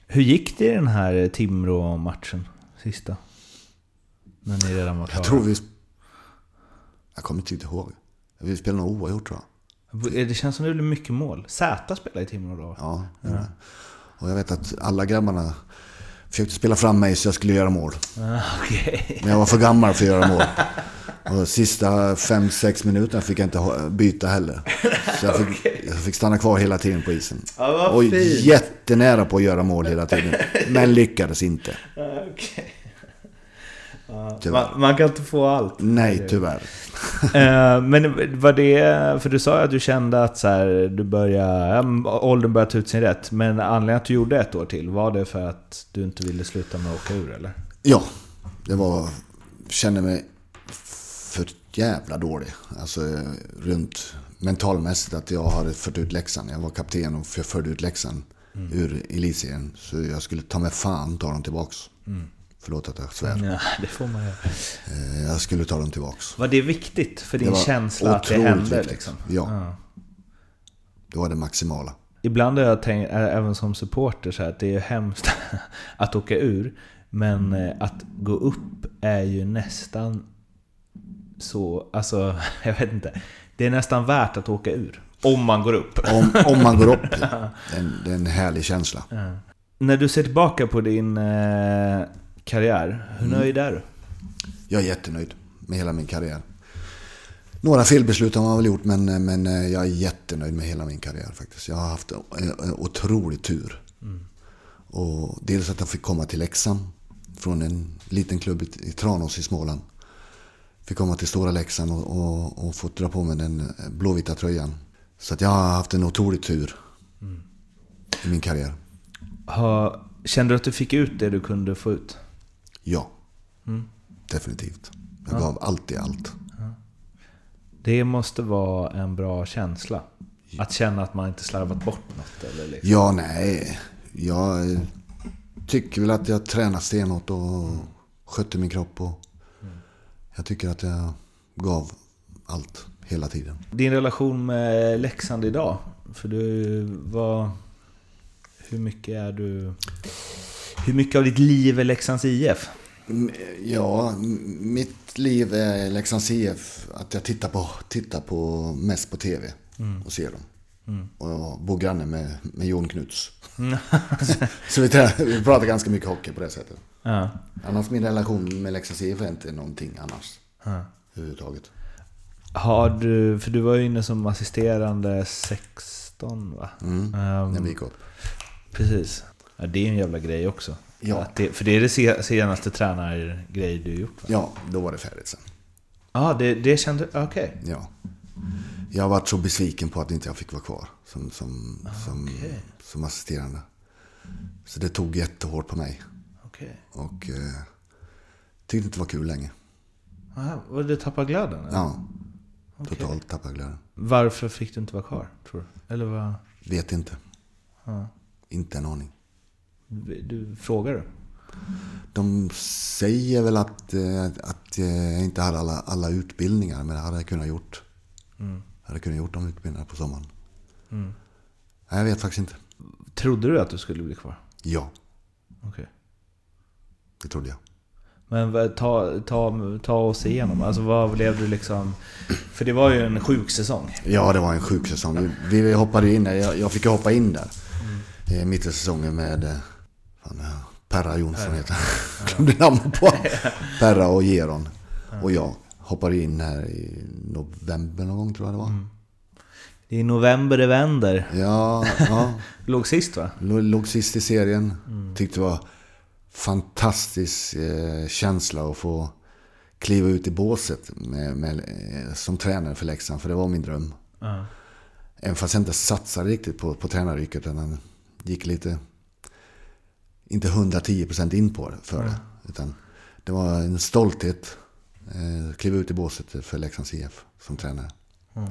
Hur gick det i den här Timrå-matchen? Sista? När ni redan var klara. Jag tror vi... Jag kommer inte ihåg. Vi spelade nog oavgjort tror jag. Det känns som det blev mycket mål. Z spelade i Timrå då? Ja, ja. Och jag vet att alla grabbarna försökte spela fram mig så jag skulle göra mål. Ah, okay. Men jag var för gammal för att göra mål. Och sista 5-6 minuterna fick jag inte byta heller. Så jag fick, okay. jag fick stanna kvar hela tiden på isen. Ja, och fint. jättenära på att göra mål hela tiden. Men lyckades inte. Okay. Ja, man, man, kan inte få allt. Nej, tyvärr. Eh, men var det, för du sa ju att du kände att så här, du började, åldern började ta ut sin rätt. Men anledningen att du gjorde ett år till, var det för att du inte ville sluta med att åka ur eller? Ja, det var, kände mig för jävla dålig. Alltså runt mentalmässigt att jag hade fört ut läxan. Jag var kapten och förde ut läxan mm. ur elitserien. Så jag skulle ta mig fan ta dem tillbaks. Mm. Förlåt att jag svär. Ja, det får man göra. Eh, jag skulle ta dem tillbaks. Var det viktigt för din känsla att det hände? Liksom? Ja. ja. Det var det maximala. Ibland har jag tänkt, även som supporter, så här, att det är hemskt [laughs] att åka ur. Men eh, att gå upp är ju nästan så, alltså, [laughs] jag vet inte. Det är nästan värt att åka ur. Om man går upp. Om, om man går upp. [laughs] Det är, en, det är en härlig känsla. Ja. När du ser tillbaka på din eh, karriär, hur mm. nöjd är du? Jag är jättenöjd med hela min karriär. Några felbeslut har man väl gjort, men, men eh, jag är jättenöjd med hela min karriär faktiskt. Jag har haft en, en otrolig tur. Mm. Och dels att jag fick komma till Leksand från en liten klubb i Tranås i Småland Fick komma till Stora Leksand och, och, och fått dra på mig den blåvita tröjan. Så att jag har haft en otrolig tur i min karriär. Ha, kände du att du fick ut det du kunde få ut? Ja, definitivt. Jag gav alltid allt. Det måste vara en bra känsla. Att känna att man inte slarvat bort något. Eller liksom. Ja, nej. Jag eh, tycker väl att jag tränar stenhårt och skötte min kropp. Och jag tycker att jag gav allt hela tiden. Din relation med Leksand idag? För du var... Hur mycket är du... Hur mycket av ditt liv är Leksands IF? Mm, Ja, mitt liv är Leksands IF. Att jag tittar på, tittar på mest på TV och ser dem. Och jag bor granne med, med Jon Knuts. [laughs] Så vi, vi pratar ganska mycket hockey på det sättet. Ja. Annars min relation med Leksands IF är inte någonting annars. Ja. Överhuvudtaget. Har du... För du var ju inne som assisterande 16 va? Mm. Ehm, När vi gick upp. Precis. Ja, det är en jävla grej också. Ja. Det, för det är det se- senaste tränargrej du gjort va? Ja, då var det färdigt sen. Ja, det, det kände... Okej. Ja. Jag har varit så besviken på att inte jag fick vara kvar som, som, som, okej. som assisterande. Så det tog jättehårt på mig. Okej. Och eh, tyckte inte det var kul längre. Aha, Var det tappa glöden? eller? Ja, Okej. totalt tappade glöden. Varför fick du inte vara kvar, tror du? Eller vad? Vet inte. Ja. Inte en aning. Du frågar du? De säger väl att, eh, att jag inte hade alla, alla utbildningar, men det hade jag kunnat gjort. Mm. Jag hade kunnat gjort de utbildningarna på sommaren. Mm. Nej, jag vet faktiskt inte. Trodde du att du skulle bli kvar? Ja, Okej. det trodde jag. Men ta, ta, ta oss igenom. Alltså vad blev du liksom... För det var ju en sjuk säsong. Ja, det var en sjuk säsong. Vi, vi hoppade in där. Jag, jag fick hoppa in där. Mm. Mitt i säsongen med eh, Perra Jonsson heter han. Glömde [laughs] namnet på Perra och Geron. Och jag hoppade in här i november någon gång tror jag det var. Det är i november det vänder. Ja, ja. [laughs] Låg sist va? Lå- Låg sist i serien. Tyckte det var fantastisk eh, känsla att få kliva ut i båset med, med, eh, som tränare för Leksand. För det var min dröm. Ja. Även fast jag inte satsade riktigt på, på tränaryrket. Utan gick lite, inte 110% in på det för det. Utan det var en stolthet. Eh, kliva ut i båset för Leksands IF som tränare.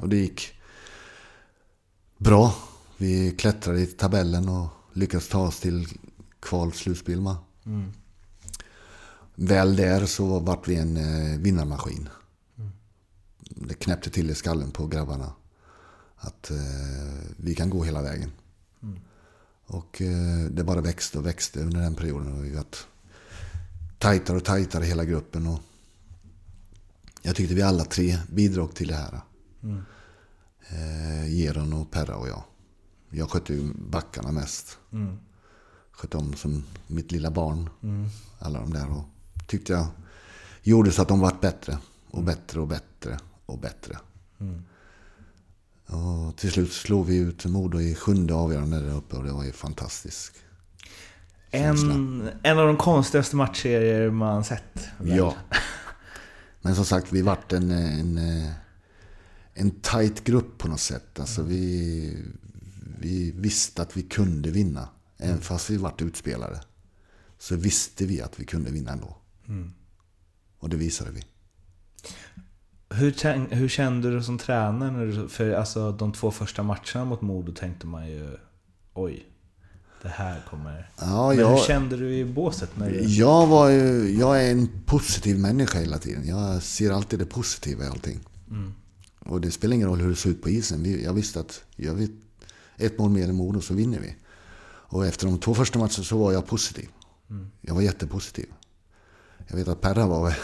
Och det gick bra. Vi klättrade i tabellen och lyckades ta oss till kval slutspel. Mm. Väl där så vart vi en eh, vinnarmaskin. Det knäppte till i skallen på grabbarna. Att eh, vi kan gå hela vägen. Och eh, det bara växte och växte under den perioden. Och vi varit tajtare och tajtare hela gruppen. Och jag tyckte vi alla tre bidrog till det här. Mm. Eh, Geron och Perra och jag. Jag skötte ju backarna mest. Mm. Skötte om som mitt lilla barn. Mm. Alla de där. Och tyckte jag gjorde så att de vart bättre. Och bättre och bättre och bättre. Mm. Och till slut slog vi ut Modo i sjunde avgörande där uppe och det var ju fantastiskt. En, en av de konstigaste matchserier man sett. väl? Ja. Men som sagt, vi vart en, en, en tight grupp på något sätt. Alltså vi, vi visste att vi kunde vinna. Även fast vi vart utspelade. Så visste vi att vi kunde vinna ändå. Mm. Och det visade vi. Hur, hur kände du som tränare? När du, för alltså, de två första matcherna mot Modo tänkte man ju Oj, det här kommer... Ja, Men jag, hur kände du i båset? När du, jag, var ju, jag är en positiv människa hela tiden. Jag ser alltid det positiva i allting. Mm. Och det spelar ingen roll hur det såg ut på isen. Jag visste att gör vi ett mål mer än Modo så vinner vi. Och efter de två första matcherna så var jag positiv. Mm. Jag var jättepositiv. Jag vet att Perra var,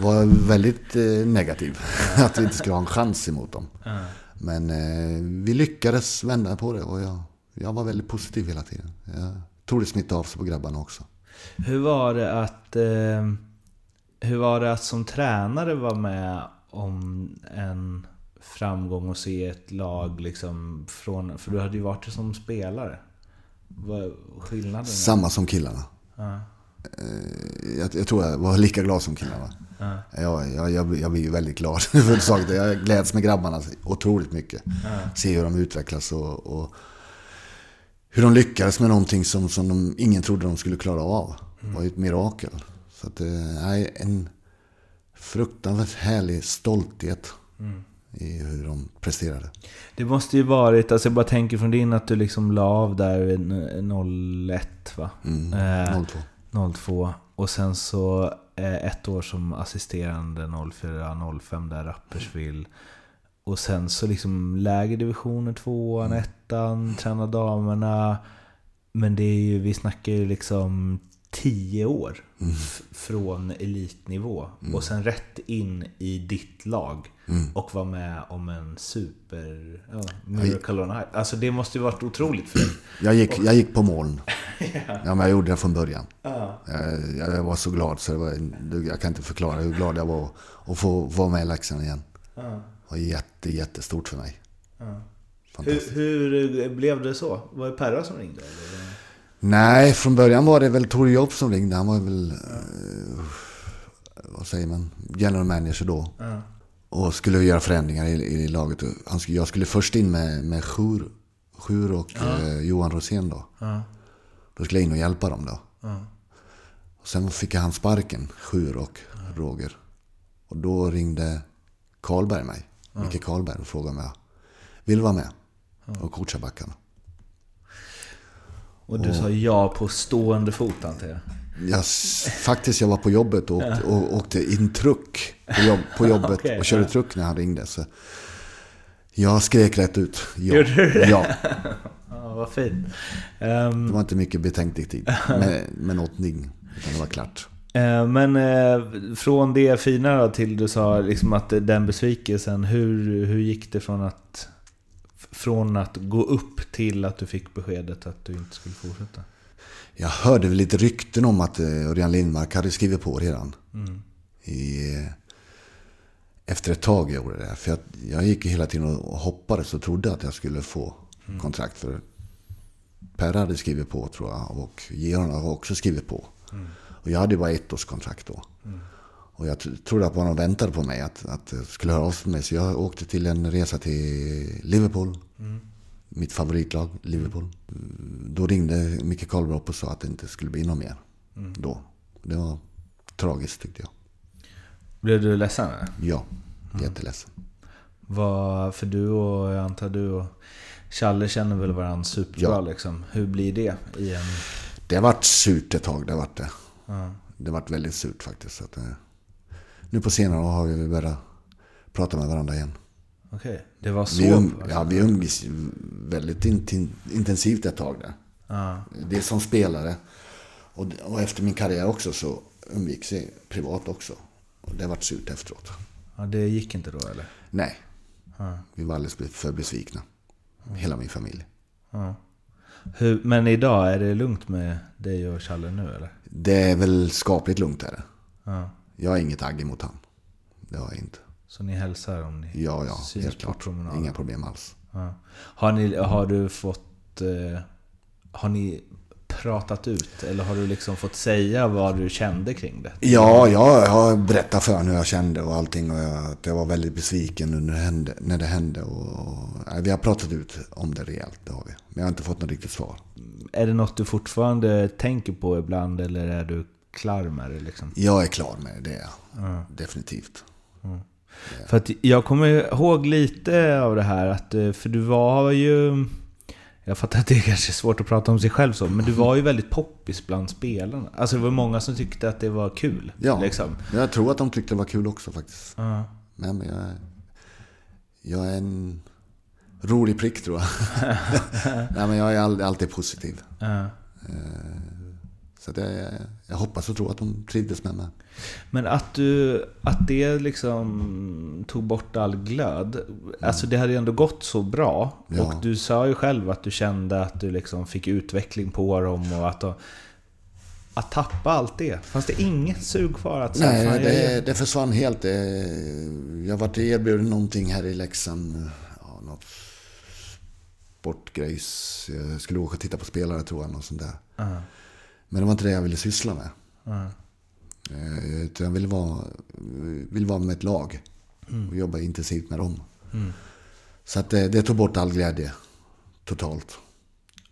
var väldigt eh, negativ. att vi inte skulle ha en chans emot dem. Men eh, vi lyckades vända på det och jag, jag var väldigt positiv hela tiden. Jag tror det smittade av sig på grabbarna också. Hur var det att... Eh, hur var det att som tränare vara med om en framgång och se ett lag liksom från... För du hade ju varit som spelare. Vad skillnaden? Samma som killarna. Ja. Eh, jag, jag tror jag var lika glad som killarna. Ja. Jag, jag, jag, jag blir ju väldigt glad [laughs] för saker. Jag gläds med grabbarna otroligt mycket. Se hur de utvecklas och, och hur de lyckades med någonting som, som de, ingen trodde de skulle klara av. Det var ju ett mirakel. Så att, eh, nej, en fruktansvärt härlig stolthet i hur de presterade. Det måste ju varit, alltså jag bara tänker från din att du liksom la av där vid 01 va? Mm. Eh, 02. 02. Och sen så eh, ett år som assisterande 04-05 där Rapperswil. Och sen så liksom lägre divisioner, tvåan, ettan, träna damerna. Men det är ju, vi snackar ju liksom 10 år f- från elitnivå. Och sen rätt in i ditt lag. Och vara med om en super... Ja, Miracle on Ice. Alltså det måste ju varit otroligt för dig. Jag gick, jag gick på moln. [laughs] Ja, men jag gjorde det från början. Jag, jag var så glad så det var, jag kan inte förklara hur glad jag var att få vara med i Leksand igen. Det var jätte, jättestort för mig. Fantastiskt. Hur, hur blev det så? Var det Perra som ringde? Eller? Nej, från början var det väl Tore Jobb som ringde. Han var väl, eh, vad säger man, general manager då. Ja. Och skulle göra förändringar i, i laget. Han skulle, jag skulle först in med, med Sjur, Sjur och eh, Johan Rosén då. Ja. Då skulle jag in och hjälpa dem då. Ja. Och sen fick han sparken, Sjur och Roger. Och då ringde Karlberg mig, Micke Karlberg, och frågade om jag vill vara med och coacha backarna. Och du sa ja på stående fot antar jag? Faktiskt, jag var på jobbet och åkte, och, åkte i en truck på, jobb, på [laughs] jobbet Okej, och körde ja. truck när han ringde. Så jag skrek rätt ut. Ja. Gjorde du det? ja. [laughs] Ja, vad fint. Ehm, Det var inte mycket betänketid med, [laughs] med någonting. Utan det var klart. eh, men eh, från det fina då till du sa liksom att den besvikelsen. Hur, hur gick det från att, från att gå upp till att du fick beskedet att du inte skulle fortsätta? Jag hörde väl lite rykten om att eh, Örjan Lindmark hade skrivit på redan. Mm. I, eh, efter ett tag gjorde det. För jag, jag gick hela tiden och hoppades och trodde att jag skulle få kontrakt. För Per hade skrivit på tror jag. Och Georg har också skrivit på. Och jag hade bara ett års kontrakt då. Och jag trodde att man väntade på mig att, att skulle höra av sig mig. Så jag åkte till en resa till Liverpool. Mitt favoritlag, Liverpool. Då ringde Micke Karlberg upp och sa att det inte skulle bli något mer. Då. Det var tragiskt tyckte jag. Blev du ledsen? eller? Ja, jätteledsen. Vad, för du och, jag antar du och Challe känner väl varandra superbra Ja. liksom. Hur blir det i en... Det har varit surt ett tag, det har varit det. Ja. Det har varit väldigt surt faktiskt. Så att, eh, nu på senare år har vi börjat prata med varandra igen. Okej, det var så? Vi, um, ja, vi umgicks väldigt intensivt ett tag där. Ja. Det som spelare. Och, och efter min karriär också så umgicks vi privat också. Och det har varit surt efteråt. ja, det gick inte då eller? Nej, Ja. vi var alldeles för besvikna. Hela min familj. Ja. Hur, men idag, är det lugnt med dig och Challe nu eller? Det är väl skapligt lugnt här. Ja. Jag har inget agg emot han. Det har jag inte. Så ni hälsar om ni Ja, ja, helt klart. promenaden? Inga problem alls. Ja. Har, ni, har du fått... Eh, har ni pratat ut? Eller har du liksom fått säga vad du kände kring det? Ja, jag har berättat för honom hur jag kände och allting. Och jag, att jag var väldigt besviken när det hände. När det hände och, och, nej, vi har pratat ut om det rejält, det har vi. Men jag har inte fått något riktigt svar. Är det något du fortfarande tänker på ibland eller är du klar med det liksom? Jag är klar med det, jag. Definitivt. För att jag kommer ihåg lite av det här, att, eh, för du var ju... Jag fattar att det är kanske är svårt att prata om sig själv så, men du var ju väldigt poppis bland spelarna. Alltså det var många som tyckte att det var kul. Ja, Liksom. jag tror att de tyckte det var kul också faktiskt. Ja. Nej, men jag, är- jag är en rolig prick tror jag. [laughs] [laughs] Nej, men jag är all, alltid positiv. Ja. Så det, jag hoppas och tror att de trivdes med mig. Men att, du, att det liksom tog bort all glöd. Alltså det hade ju ändå gått så bra. Ja. Och du sa ju själv att du kände att du liksom fick utveckling på dem. Och att, de, att tappa allt det. Fanns det inget sug kvar att Nej, "Fan, jag det, är-" det försvann helt. Jag varit erbjuden någonting här i Leksand. Ja, något sportgrejs. Jag skulle åka och titta på spelare tror jag. Något sånt där. Ja. Men det var inte det jag ville syssla med. Mm. Eh, utan jag vill vara, vill vara med ett lag och jobba intensivt med dem. Mm. Så att det, det tog bort all glädje totalt.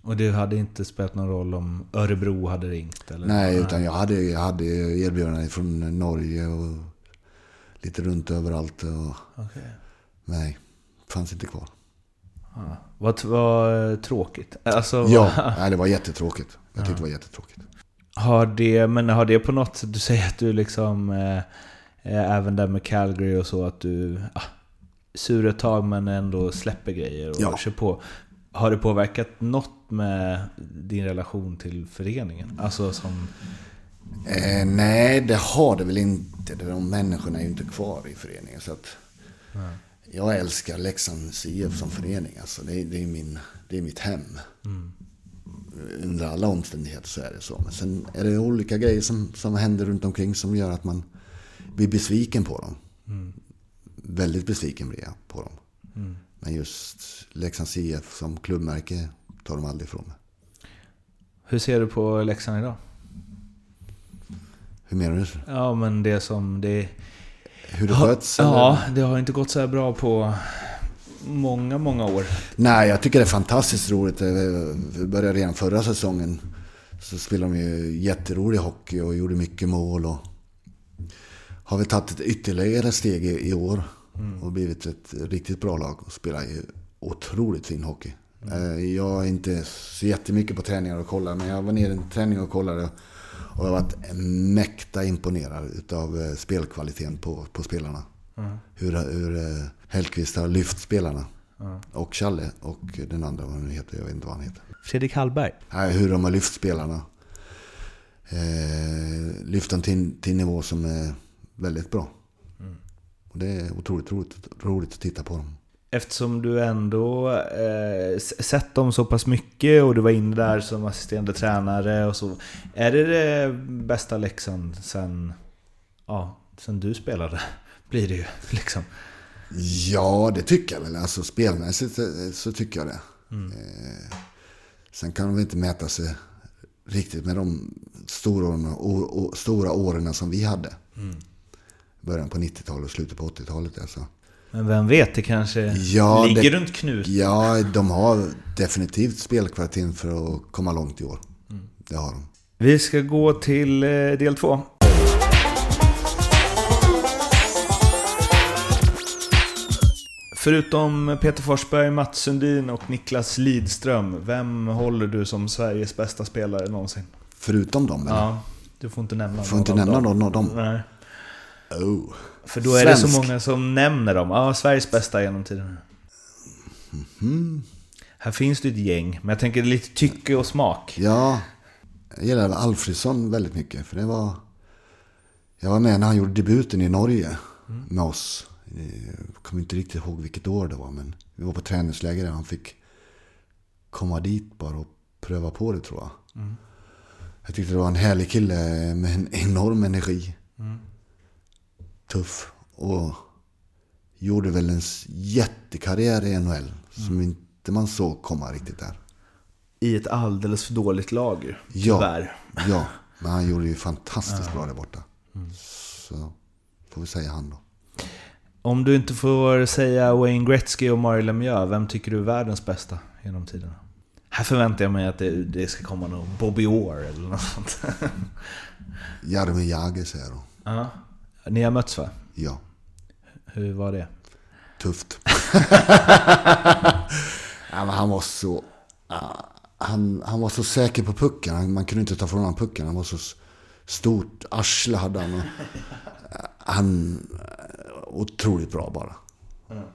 Och det hade inte spelat någon roll om Örebro hade ringt? Eller? Nej, utan jag hade, jag hade erbjudanden från Norge och lite runt överallt. Och, Okej. nej, fanns inte kvar. Ja. Vad, vad eh, tråkigt. Alltså, Ja, [laughs] nej, det var jättetråkigt. Jag tyckte det var jättetråkigt. Har det, men har det på något sätt, du säger att du liksom, eh, eh, även där med Calgary och så, att du ah, sur ett tag men ändå släpper grejer och Ja. kör på. Har det påverkat något med din relation till föreningen? Alltså som... Eh, nej, det har det väl inte. De människorna är ju inte kvar i föreningen. Så att jag älskar Leksands IF som förening. Alltså, det, är, det, är min, det är mitt hem. Under alla omständigheter så är det så. Men sen är det olika grejer som, som händer runt omkring som gör att man blir besviken på dem. Väldigt besviken blir jag på dem. Men just Leksands IF som klubbmärke tar de aldrig ifrån mig. Hur ser du på Leksand idag? Hur menar du? Ja men det som det... Hur det sköts? Ja, det har inte gått så här bra på många, många år. Nej, jag tycker det är fantastiskt roligt. Eh, Vi började redan förra säsongen. Så spelade de ju jätterolig hockey och gjorde mycket mål. Och har vi tagit ett ytterligare steg i, år. Och blivit ett riktigt bra lag och spelar ju otroligt fin hockey. Eh, Jag är inte så jättemycket på träningar och kollar. Men jag var nere i en träning och kollade. Och jag har varit mäkta imponerad utav eh, spelkvaliteten på, på spelarna. Hur, hur Hellqvist har lyft spelarna. Och Challe och den andra, vad nu heter, jag vet inte vad han heter. Fredrik Hallberg. Nej, hur de har lyft spelarna. Eh, lyft dem till, till en nivå som är väldigt bra. Och det är otroligt roligt, roligt att titta på dem. Eftersom du ändå eh, sett dem så pass mycket och du var inne där som assisterande tränare och så. Är det det bästa Leksand sen, ja, sen du spelade? [laughs] Blir det ju liksom. Ja, det tycker jag väl. Alltså spelmässigt eh, så tycker jag det. Eh, sen kan de inte mäta sig riktigt med de stora och, stora åren som vi hade. Början på 90-talet och slutet på 80-talet. Alltså. Men vem vet, det kanske Ja, ligger det- runt knut. Ja, de har definitivt spelkvaliteten för att komma långt i år. Det har de. Vi ska gå till eh, del två. Förutom Peter Forsberg, Mats Sundin och Niklas Lidström, vem håller du som Sveriges bästa spelare någonsin? Förutom dem, eller? Ja, du får inte nämna Får inte någon av nämna dem. någon av dem? Nej, Oh. för då är det så Svensk. många som nämner dem. Ja, Sveriges bästa genom tiden. Här finns det ett gäng, men jag tänker lite tycke och smak. Ja, jag gillar Alfredsson väldigt mycket. För det var... Jag var med när han gjorde debuten i Norge med oss. Jag kommer inte riktigt ihåg vilket år det var. Men vi var på träningsläger där han fick komma dit bara och pröva på det tror jag. Jag tyckte det var en härlig kille med en enorm energi. Tuff. Och gjorde väl en jättekarriär i NHL. Som inte man såg komma riktigt där. I ett alldeles för dåligt lag, Ja. tyvärr. Ja, men han gjorde ju fantastiskt bra där borta. Så får vi säga han då. Om du inte får säga Wayne Gretzky och Mario Lemieux, vem tycker du är världens bästa genom tiderna? Här förväntar jag mig att det, det ska komma någon Bobby Orr eller något sånt. [laughs] Jaromir Jagr säger då. ja. Ni har mötts va? Ja, Hur var det? tufft. [laughs] ja, men han var så... Han, han var så säker på pucken. Han- Man kunde inte ta från honom pucken. Han var så stort arsle hade han. Och, ah, han... Otroligt bra bara.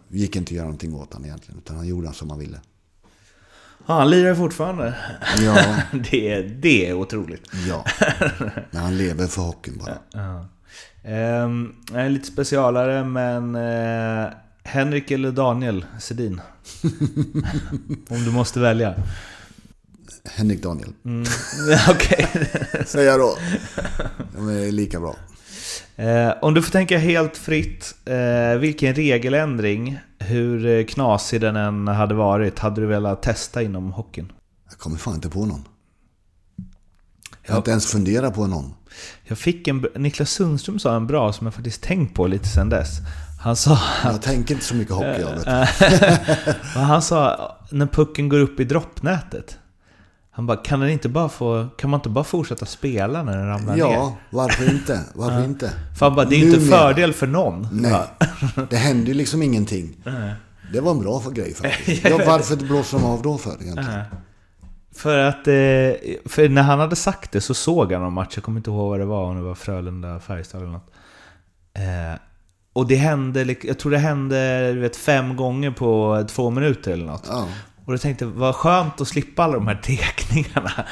Det gick inte att göra någonting åt honom egentligen. Utan han gjorde som han ville. Ja, han lirar fortfarande. Ja, [laughs] det, är- det är otroligt. ja. Men han lever för hockeyn bara. Ja. Är lite specialare, men eh, Henrik eller Daniel Sedin? [laughs] Om du måste välja. Henrik Daniel. Mm. [laughs] Okej. Säger jag då. De är lika bra. Eh, om du får tänka helt fritt, eh, vilken regeländring, hur eh, knasig den än hade varit, hade du velat testa inom hockeyn? Jag kommer fan inte på någon. Jag har inte ens funderat på någon. Jag fick en... Niklas Sundström sa en bra som jag faktiskt tänkt på lite sen dess. Han sa Jag tänker inte så mycket hockey jag vet. [laughs] Han sa, när pucken går upp i droppnätet. Han bara, kan, den inte bara få, kan man inte bara fortsätta spela när den ramlar ner? Ja, varför inte? Varför inte? För han bara, det är ju inte fördel för någon. Nej, [laughs] det händer ju liksom ingenting. Det var en bra för grej faktiskt. [laughs] Ja, varför blåser de av då för egentligen? För att, eh, för när han hade sagt det så såg han någon match, jag kommer inte ihåg vad det var, om det var Frölunda, Färjestad eller något. Eh, och det hände, jag tror det hände vet, fem gånger på två minuter eller något. Ja. Och jag tänkte, vad skönt att slippa alla de här tekningarna. [laughs]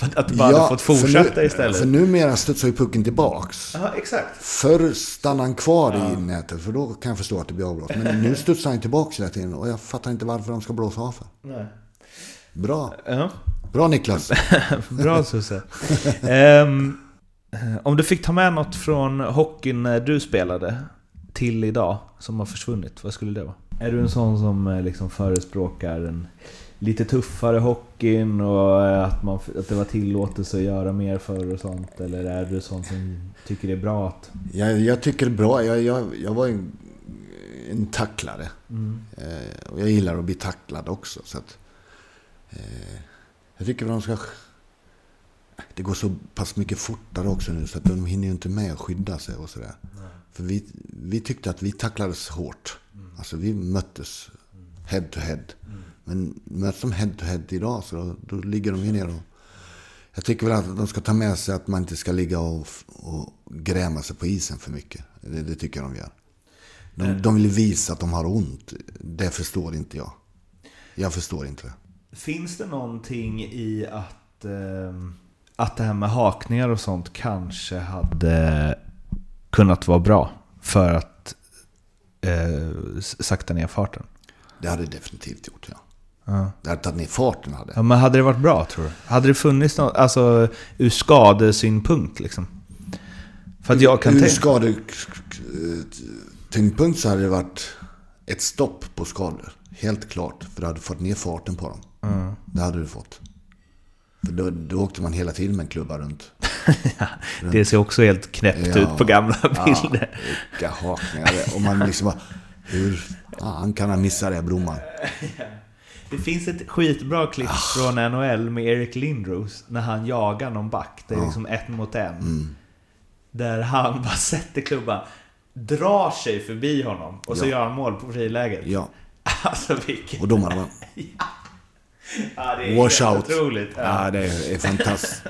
Att, att du bara hade fått för fortsätta nu, istället. För numera studsar ju pucken tillbaks. Ja, exakt. Förr stannade han kvar i nätet, för då kan jag förstå att det blir avbrott. Men nu studsar han tillbaks hela tiden och jag fattar inte varför de ska blåsa av för. Nej. Bra. Ja. Bra Niklas. [laughs] Bra Susse. Ehm, om du fick ta med något från hockeyn när du spelade till idag som har försvunnit, vad skulle det vara? Är du en sån som eh, liksom förespråkar en lite tuffare hockeyn och eh, att, man, att det var tillåtelse att göra mer förr och sånt? Eller är du sån som tycker det är bra att... Jag, jag tycker det är bra. Jag, jag, jag var en, en tacklare. Eh, och jag gillar att bli tacklad också. Så att, eh, jag tycker att de ska... Det går så pass mycket fortare också nu så att de hinner ju inte med att skydda sig och sådär. För vi, vi tyckte att vi tacklades hårt. Alltså vi möttes head to head. Men möts de head to head idag så då, då ligger de ju ner och... Jag tycker väl att de ska ta med sig att man inte ska ligga och, och gräma sig på isen för mycket. Det, det tycker jag de gör. De, de vill visa att de har ont. Det förstår inte jag. Jag förstår inte det. Finns det någonting i att, ehm, att det här med hakningar och sånt kanske hade kunnat vara bra för att eh, sakta ner farten? Det hade det definitivt gjort, ja. Ja. Det hade tagit ner farten, hade. Ja, men hade det varit bra tror du? Hade det funnits något, alltså ur skadesynpunkt liksom? För att jag kan Ur skadetyngdpunkt så hade det varit ett stopp på skador. Helt klart. För du hade fått ner farten på dem. Det hade du fått. För då, då åkte man hela tiden med en klubba runt. [laughs] Det ser också helt knäppt Ja. ut på gamla bilder. Vilka hakningar det. Och man liksom bara, hur fan kan han missa det, Broman? [laughs] Det finns ett skitbra klipp från NHL med Eric Lindros när han jagar någon back. Det är liksom ett mot en. Där han bara [laughs] sätter klubban, drar sig förbi honom och så Ja. gör han mål på friläget. Ja. Alltså vilket... Och domarna bara, Ja, det är wash helt out. otroligt. Ja, det är, är fantastiskt.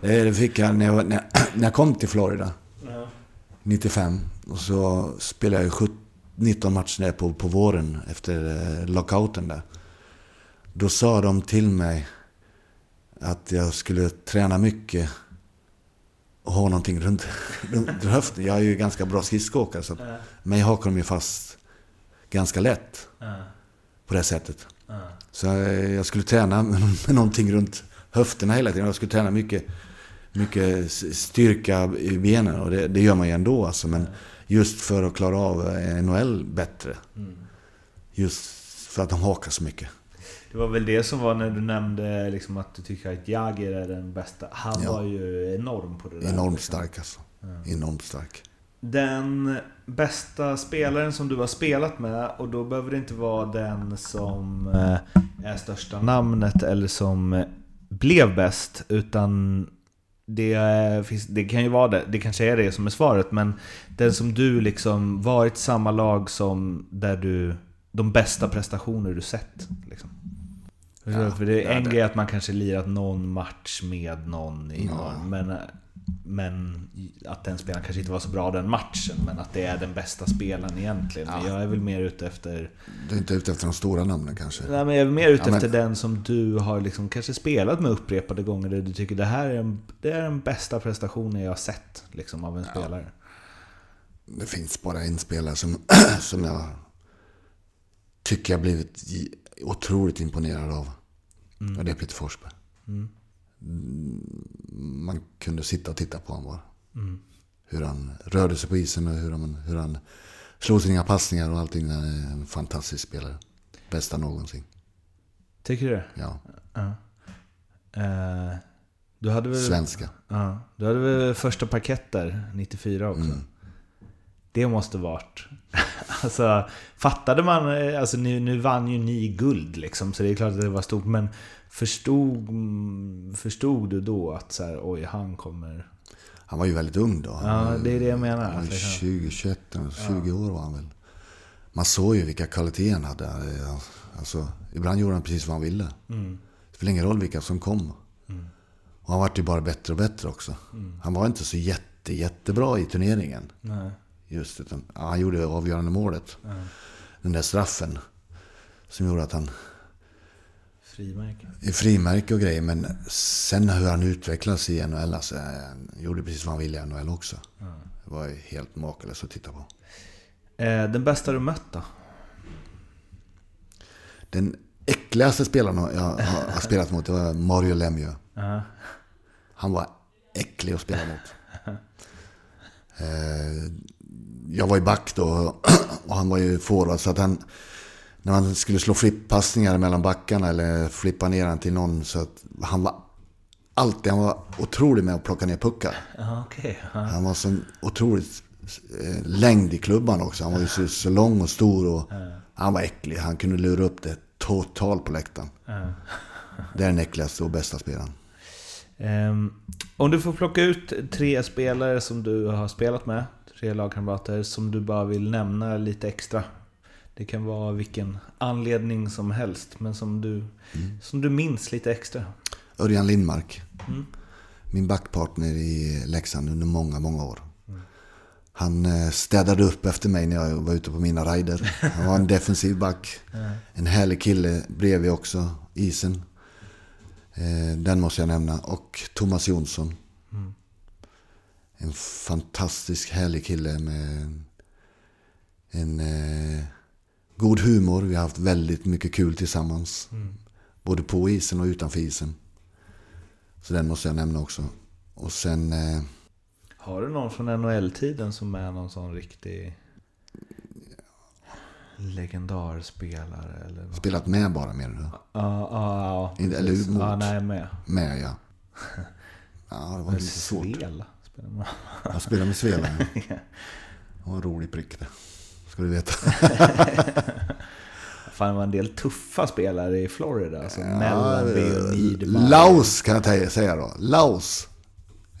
Det, fick jag när jag, när, jag kom till Florida. 95. Och så spelade jag 17, 19 matcher där på, på våren efter eh, lockouten där. Då sa de till mig att jag skulle träna mycket och ha någonting runt, [laughs] runt höften. Jag är ju ganska bra skridskoåkare så att mig hakar de ju fast ganska lätt på det sättet. Så jag, jag skulle träna [laughs] med, någonting runt höfterna hela tiden. Jag skulle träna mycket, mycket styrka i benen och det, det gör man ju ändå alltså. Men just för att klara av eh, NHL bättre. Just för att de hakar så mycket. Det var väl det som var när du nämnde liksom att du tycker att Jagger är den bästa. Han Ja. var ju enorm på det där. Enormt stark alltså. Enormt stark. Den bästa spelaren som du har spelat med och då behöver det inte vara den som eh, är största namnet eller som eh, blev bäst utan det, eh, finns, det kan ju vara det, det kanske är det som är svaret men den som du liksom varit samma lag som där du de bästa prestationer du sett liksom. Ja, För det är en det- grej att man kanske lirat någon match med någon i Ja. någon, men, men att den spelaren kanske inte var så bra den matchen, men att det är den bästa spelaren egentligen. Men Jag är väl mer ute efter... Du är inte ute efter de stora namnen kanske? Nej, men jag är mer ute Ja, men- efter den som du har liksom kanske spelat med upprepade gånger, där du tycker det här är, en, det är den bästa prestationen jag har sett liksom, av en spelare. Det finns bara en spelare som, [clears throat] som jag tycker jag blivit otroligt imponerad av. Och det är Peter Forsberg. Mm, Man kunde sitta och titta på honom bara. Hur han rörde sig på isen och hur han, hur han slog sina passningar och allting. Han är en fantastisk spelare. Bästa någonsin. Tycker du? Ja. Ja. Eh, Du hade väl, Svenska. Ja, du hade väl första parkett där, 94 också? Mm. Det måste varit... [laughs] alltså, fattade man... Alltså nu, nu vann ju ni guld liksom, så det är klart att det var stort. Men förstod, förstod du då att så här, oj, han kommer... Han var ju väldigt ung då. Ja, det är det jag menar. Han var Att liksom- 20, 21, 20 år var han väl. Man såg ju vilka kvaliteter han hade. Alltså, ibland gjorde han precis vad han ville. Mm. Det spelar ingen roll vilka som kom. Och han vart ju bara bättre och bättre också. Mm. Han var inte så jätte, jättebra i turneringen. Nej. Just utan, ja, han gjorde avgörande målet. Den där straffen. Som gjorde att han... Frimärke. I frimärke och grejer. Men sen hur han utvecklades i NHL. Alltså, han gjorde precis vad han ville i NHL också. Det var helt makalöst att titta på. Eh, den bästa du mött då? Den äckligaste spelaren jag har, [laughs] spelat mot det var Mario Lemieux. Ja. Han var äcklig att spela mot. [laughs] Eh, jag var ju back då och han var ju forward. Så att han, när man skulle slå flippassningar mellan backarna eller flippa ner han till någon. Så att han var alltid, han var otrolig med att plocka ner puckar. Okej. Ja. Han var så otroligt eh, längd i klubban också. Han var ju så, så lång och stor och han var äcklig. Han kunde lura upp det totalt på läktaren. Det är den äckligaste och bästa spelaren. Ehm, om du får plocka ut tre spelare som du har spelat med, tre lagkamrater, som du bara vill nämna lite extra. Det kan vara vilken anledning som helst, men som du, som du minns lite extra. Örjan Lindmark. Mm. Min backpartner i Leksand under många, många år. Han eh, städade upp efter mig när jag var ute på mina rider. Han var en defensiv back. [laughs] En härlig kille bredvid också, isen. Eh, Den måste jag nämna. Och Thomas Jonsson. En fantastisk härlig kille med en eh, god humor. Vi har haft väldigt mycket kul tillsammans. Både på isen och utanför isen. Så den måste jag nämna också. Och sen... Eh, Har du någon från NHL-tiden som är någon sån riktig legendarspelare? Eller något? spelat med bara menar du? Ja, ja, ja. Eller mot. Ja, nej, med. Med ja. [laughs] Ja, det var lite svårt. Svela spelar man. Jag spelade med Svela. [laughs] ja. Det var en rolig prick det. Ska du veta. [laughs] Fan, det var en del tuffa spelare i Florida. Alltså Ja, Mellanby och Niedermayer. Laus kan jag säga då. Laus.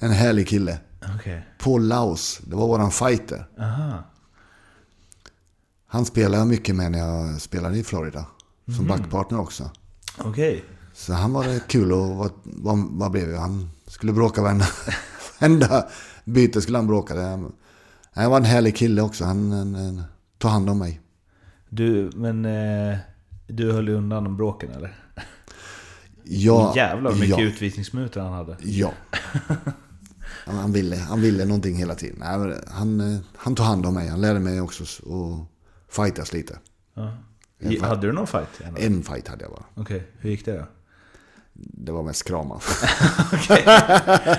En härlig kille. Okej. Paul Laus. Det var våran fighter. Aha. Han spelade jag mycket med när jag spelade i Florida. Som backpartner också. Okej. Så han var kul och vad, vad, vad blev jag? Han skulle bråka varenda, [laughs] varenda byte skulle han bråka. Han var en härlig kille också. Han, han, han tog hand om mig. Du, men eh, du höll undan de bråken eller? Ja, Jävlar vad mycket ja, utvisningsminuter han hade. ja. [laughs] Han ville, han ville någonting hela tiden. Nej, Han, eh, han tog hand om mig. Han lärde mig också att fightas lite. Ja. En. Hade du någon fight? En fight hade jag bara. Okej, hur gick det då? Det var mest krama. [laughs] [laughs]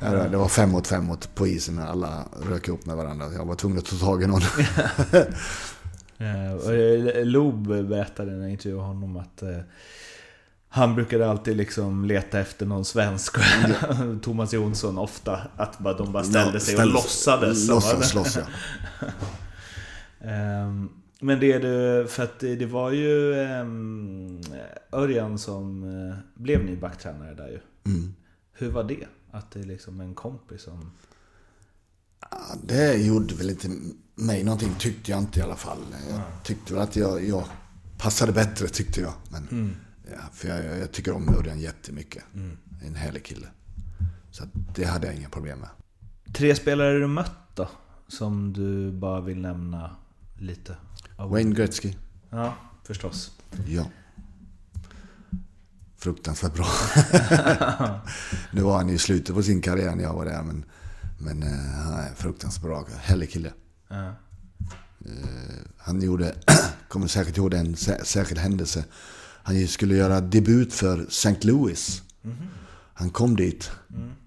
Det- var fem mot fem mot på isen. Alla rök upp med varandra. Jag var tvungen att ta tag i någon. [laughs] Eh, eh, Loob berättade när jag intervjuade honom att eh, han brukade alltid liksom leta efter någon svensk. [laughs] Thomas Jonsson ofta. Att bara, de bara ställde sig och låtsades. Låtsas slåss ja. [laughs] Ehm, Men det är det, för att det, var ju um, Örjan som blev ny backtränare där ju. Mm. Hur var det? Att det är liksom en kompis som... Ja, Det gjorde väl inte mig någonting, tyckte jag inte i alla fall. Jag tyckte väl att jag, jag passade bättre, tyckte jag. Men, ja, för jag, jag tycker om Örjan jättemycket. En härlig kille. Så det hade jag inga problem med. Tre spelare du mött då? Som du bara vill nämna lite? Wayne Gretzky, Ja, förstås. ja. Fruktansvärt bra. [laughs] nu var han ju i slutet på sin karriär när jag var där. Men, men eh, han är fruktansvärt bra. Härlig kille. Ja. Eh, Han gjorde, [clears throat] kommer säkert ihåg en sä- särskild händelse. Han skulle göra debut för St. Louis. Han kom dit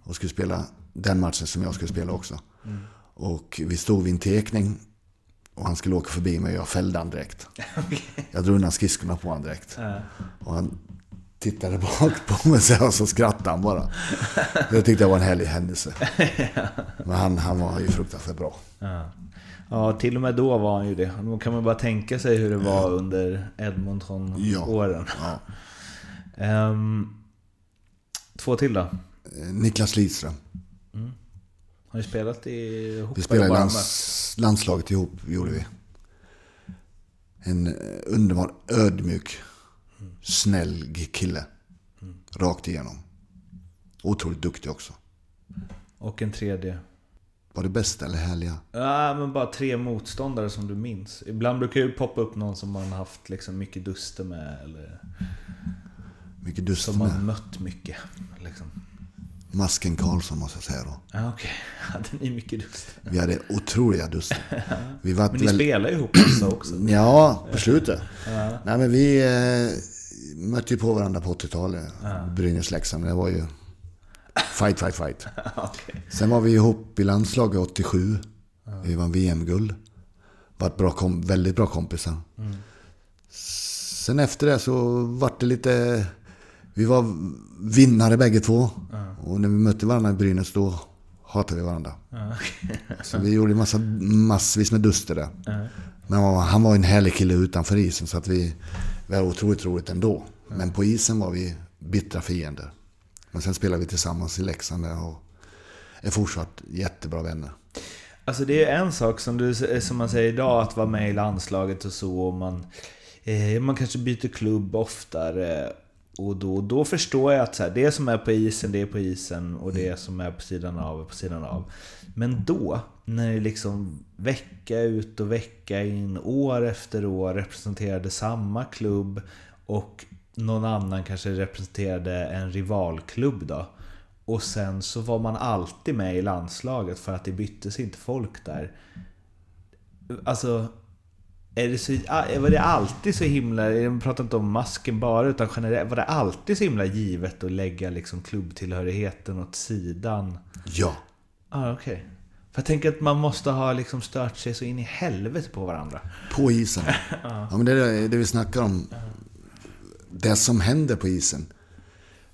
och skulle spela den matchen som jag skulle spela också. Och vi stod vid en tekning och han skulle åka förbi mig och jag fällde han direkt. [laughs] Jag drog undan skridskorna på honom direkt. Ja. Och han tittade bak på mig och så skrattade han bara. Det tyckte jag var en härlig händelse. [laughs] Men han, han var ju fruktansvärt bra. Ja. ja, till och med då var han ju det. Då kan man bara tänka sig hur det var under Edmonton-åren. Ja. [laughs] Ehm, två till då? Eh, Niklas Lidström. Har ni spelat ihop? Vi spelade i lands, landslaget ihop, gjorde vi. En eh, underbar, ödmjuk, snäll kille. Rakt igenom. Otroligt duktig också. Och en tredje? Var det bästa eller härliga? Ja, men bara tre motståndare som du minns. Ibland brukar ju poppa upp någon som man haft liksom mycket duster med. Eller Mycket dust som man med. mött mycket. Liksom. Masken Karlsson måste jag säga då. Ja, okej. [laughs] Hade ni mycket dust? Vi hade otroliga duster. [laughs] Vi var Men ni väl... spelar ju ihop massa också. Ja, på slutet. Nej men vi eh, mötte ju på varandra på 80-talet. Brynäs-Leksand. Det var ju fight, fight, fight. [laughs] Okej. Sen var vi ihop i landslaget 87. Vi vann VM-guld. Var bra kom, väldigt bra kompisar. Sen efter det så vart det lite... Vi var vinnare bägge två. Och när vi mötte varandra i Brynäs då hatade vi varandra. Ja. Så vi gjorde massa, massvis med duster där. Ja. Men han var- han var en härlig kille utanför isen så att vi, vi hade otroligt roligt ändå. Men på isen var vi bittra fiender. Men sen spelade vi tillsammans i Leksand och är fortsatt jättebra vänner. Alltså det är en sak som, du, som man säger idag, att vara med i landslaget och så. Och man, eh, man kanske byter klubb oftare. Och då, då förstår jag att så här, det som är på isen, det är på isen. Och det som är på sidan av, är på sidan av. Men då, när det liksom vecka ut och vecka in, år efter år representerade samma klubb. Och någon annan kanske representerade en rivalklubb då. Och sen så var man alltid med i landslaget för att det byttes inte folk där. Alltså, är det så, var det alltid så himla, jag pratar inte om masken bara, utan generellt, var det alltid så himla givet att lägga liksom klubbtillhörigheten åt sidan? Ja, Ja, ah, okej. För jag tänker att man måste ha liksom stört sig så in i helvete på varandra. på isen. [laughs] ja, men det är det vi snackar om. Det som händer på isen.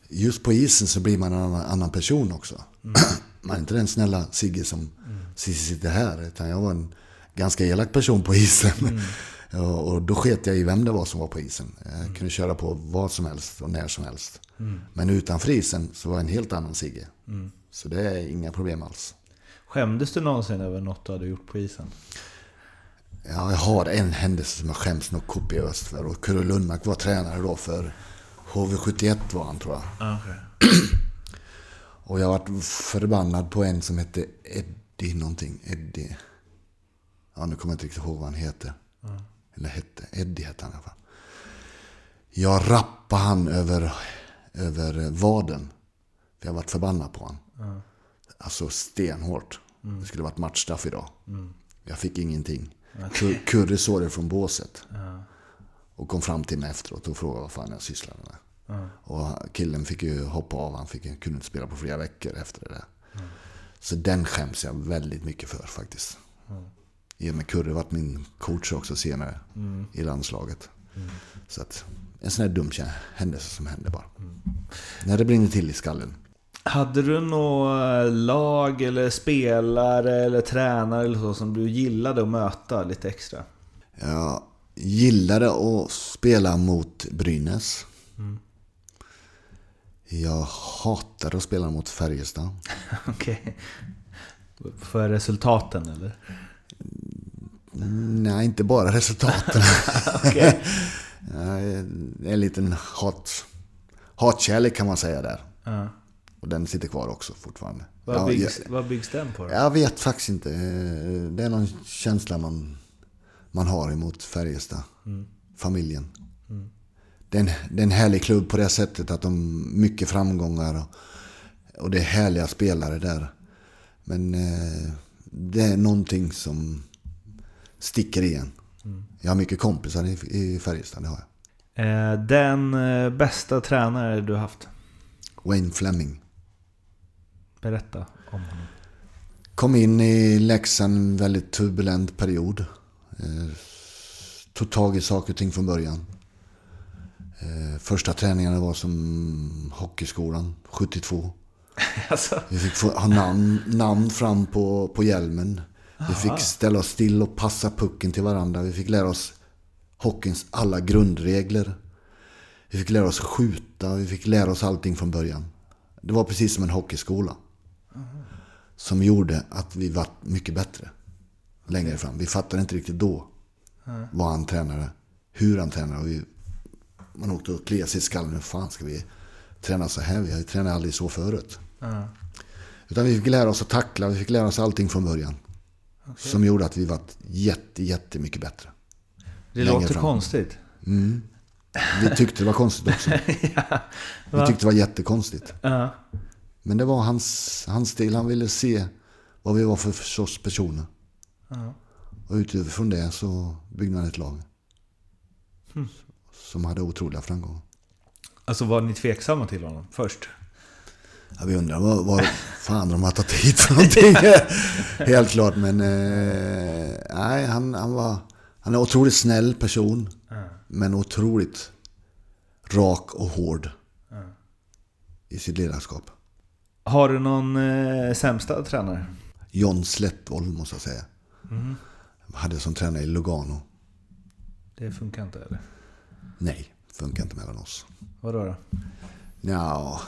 Just på isen så blir man en annan, annan person också. [clears throat] Man är inte den snälla Sigge som sitter här. Utan jag var en ganska elak person på isen. [laughs] Och och då sket jag i vem det var som var på isen. Jag kunde köra på vad som helst och när som helst. Men utanför isen så var jag en helt annan Sigge. Så det är inga problem alls. Skämdes du någonsin över något du hade gjort på isen? Ja, jag har en händelse som jag skäms nog kopiöst för. Och Kurre Lundmark var tränare då för HV71 var han tror jag. Ah, okay. [clears throat] Och jag varit förbannad på en som hette Eddie någonting. Eddie. Ja, nu kommer jag inte riktigt ihåg vad han heter. Eller hette. Eddie hette han i alla fall. Jag rappade han över, över vaden. För jag varit förbannad på honom. Alltså stenhårt. Det skulle varit matchstraff idag. Jag fick ingenting. Kur- Kurre såg det från båset. Och kom fram till mig efteråt och frågade vad fan jag sysslade med. Och killen fick ju hoppa av. Han fick, kunde inte spela på flera veckor efter det där. Så den skäms jag väldigt mycket för faktiskt. I och med Kurre varit min coach också senare i landslaget. Så att en sån här dum händelse som hände bara. När det brinner till i skallen. Hade du något lag eller spelare eller tränare eller så som du gillade att möta lite extra? Jag gillade att spela mot Brynäs. Jag hatade att spela mot Färjestad. [laughs] Okej. För resultaten eller? Nej, inte bara resultaten. [laughs] [laughs] Är en liten hat, hatkärlek kan man säga där. Ja. Och den sitter kvar också fortfarande. Vad, byggs, jag, vad byggs den på då? jag vet faktiskt inte. Det är någon känsla man, man har emot Färjestad. Familjen. Det, är en, det är en härlig klubb på det sättet att de mycket framgångar och, och det är härliga spelare där. Men eh, det är någonting som sticker igen. Jag har mycket kompisar i, i Färjestad, det har jag. Eh, Den eh, bästa tränare du haft? Wayne Fleming. Berätta om honom. Kom in i Leksand en väldigt turbulent period. Eh, tog tag i saker och ting från början. Eh, första träningarna var som hockeyskolan, 72. [laughs] Alltså, Vi fick få ha namn, namn fram på, på hjälmen. Vi fick ställa oss still och passa pucken till varandra. Vi fick lära oss hockeyns alla grundregler. Vi fick lära oss skjuta. Vi fick lära oss allting från början. Det var precis som en hockeyskola. Som gjorde att vi var mycket bättre. Längre fram. Vi fattade inte riktigt då vad han tränade. Hur han tränade. Och vi, man åkte och kliade sig i skallen. Hur fan ska vi träna så här? Vi tränat aldrig så förut. ja. Utan vi fick lära oss att tackla, vi fick lära oss allting från början. Som gjorde att vi var jätte, jättemycket bättre. det Längre låter fram. konstigt. Vi tyckte det var konstigt också. [laughs] Vi tyckte det var jättekonstigt. Ja. Men det var hans, hans stil. Han ville se vad vi var för sorts personer. Ja. Och utifrån det så byggde han ett lag. Hm. Som hade otroliga framgångar. Alltså var ni tveksamma till honom först? Ja, vi undrar vad, vad fan de har tagit hit för någonting. [laughs] Helt klart, men eh, nej, han, han var han är en otroligt snäll person. Men otroligt rak och hård i sitt ledarskap. Har du någon eh, sämsta tränare? John Slättvold måste jag säga. Mm. Hade som tränare i Lugano. Det funkar inte eller? Nej, funkar inte mellan oss. Vadå då? Ja,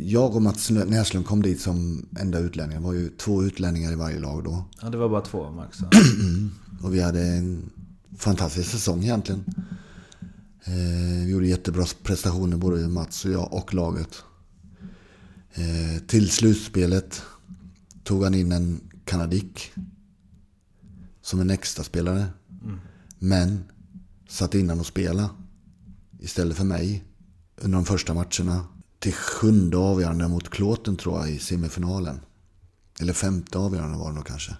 jag och Mats Näslund kom dit som enda utlänningar. Det var ju två utlänningar i varje lag då. Ja, det var bara två max. [clears throat] Och vi hade en fantastisk säsong egentligen. Eh, vi gjorde jättebra prestationer både Mats och jag och laget. Eh, till slutspelet tog han in en kanadick. Som en extra spelare. Men satt innan och spela. Istället för mig. Under de första matcherna. Till sjunde avgörande mot Klåten tror jag i semifinalen. Eller femte avgörande var det nog kanske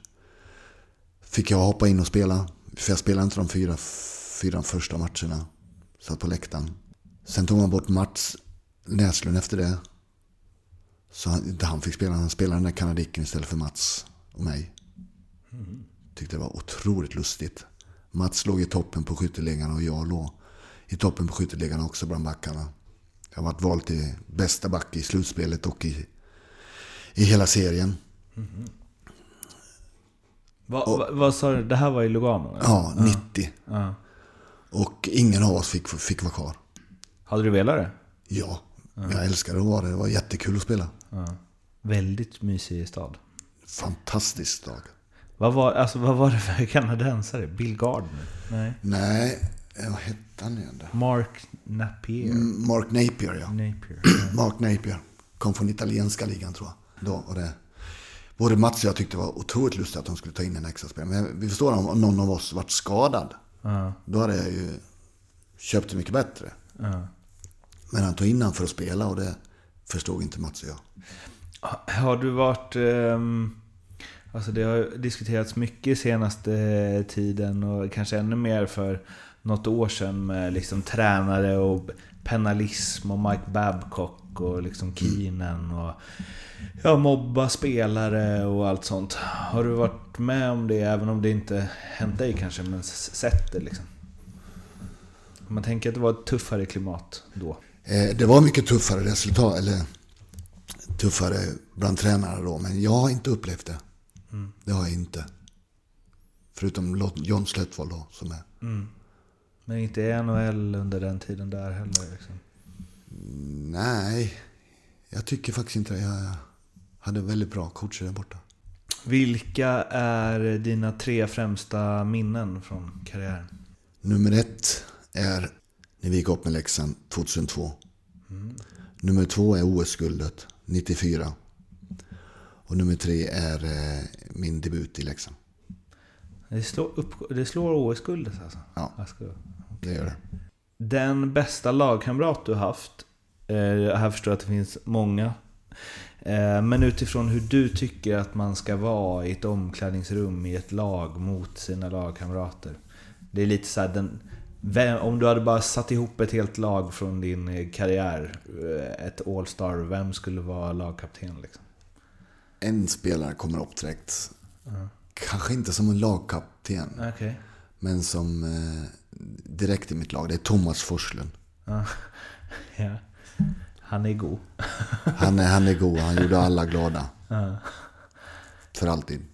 fick jag hoppa in och spela. För jag spelade inte de fyra, fyra första matcherna. Satt på läktaren. Sen tog man bort Mats Näslund efter det. Så han, inte han fick spela, han spelade den där kanadicken istället för Mats och mig. Tyckte det var otroligt lustigt. Mats låg i toppen på skytteligan och jag låg i toppen på skytteligan också bland backarna. Jag har varit vald till bästa back i slutspelet och i, i hela serien. Va, va, vad sa du? Det här var i Lugano? eller? Ja, 90. Ja. Och ingen av oss fick, fick vara kvar. Hade du velat det? Ja, jag älskade att vara där. Det var jättekul att spela. Ja. Väldigt mysig stad. Fantastisk dag. Vad var, alltså, vad var det för kanadensare? Bill Gardner? Nej. Nej, vad hette han igen då? Mark Napier? Mm, Mark Napier, ja. Napier. [clears throat] Mark Napier. Kom från italienska ligan tror jag. Då, och det, både Mats och jag tyckte det var otroligt lustigt att de skulle ta in en extra spelare. Men vi förstår om någon av oss varit skadad. Ja. Då hade jag ju köpt det mycket bättre. Ja. Men han tog in han för att spela och det förstod inte Mats och jag. Har du varit... ehm, alltså det har diskuterats mycket senaste tiden och kanske ännu mer för något år sedan med liksom tränare och penalism och Mike Babcock och liksom Keenan och ja, mobba spelare och allt sånt. Har du varit med om det, även om det inte hänt dig kanske, men sett det liksom? Man tänker att det var ett tuffare klimat då. Eh, Det var mycket tuffare resultat, eller tuffare bland tränare då. Men jag har inte upplevt det. Det har jag inte. Förutom John Slättvold då, som är. Men inte i NHL under den tiden där heller. Liksom. Nej, jag tycker faktiskt inte det. Jag hade väldigt bra coacher där borta. Vilka är dina tre främsta minnen från karriären? Nummer ett är när vi gick upp med Leksand 2002. Nummer två är OS-guldet 94. Och nummer tre är eh, min debut i Leksand. Det slår, upp, det slår OS-guldet alltså? Ja. Ska- Det gör det. Den bästa lagkamrat du haft? Eh, här förstår jag att det finns många. Eh, men utifrån hur du tycker att man ska vara i ett omklädningsrum i ett lag mot sina lagkamrater. Det är lite så här, den, vem, om du hade bara satt ihop ett helt lag från din eh, karriär, eh, ett All-Star, vem skulle vara lagkapten liksom? En spelare kommer upp direkt. Kanske inte som en lagkapten. Okej. Men som eh, direkt i mitt lag. Det är Thomas Forslund. Ja. [laughs] ja. Han är god. [laughs] Han är, han är god, han gjorde alla glada. Ja. För alltid.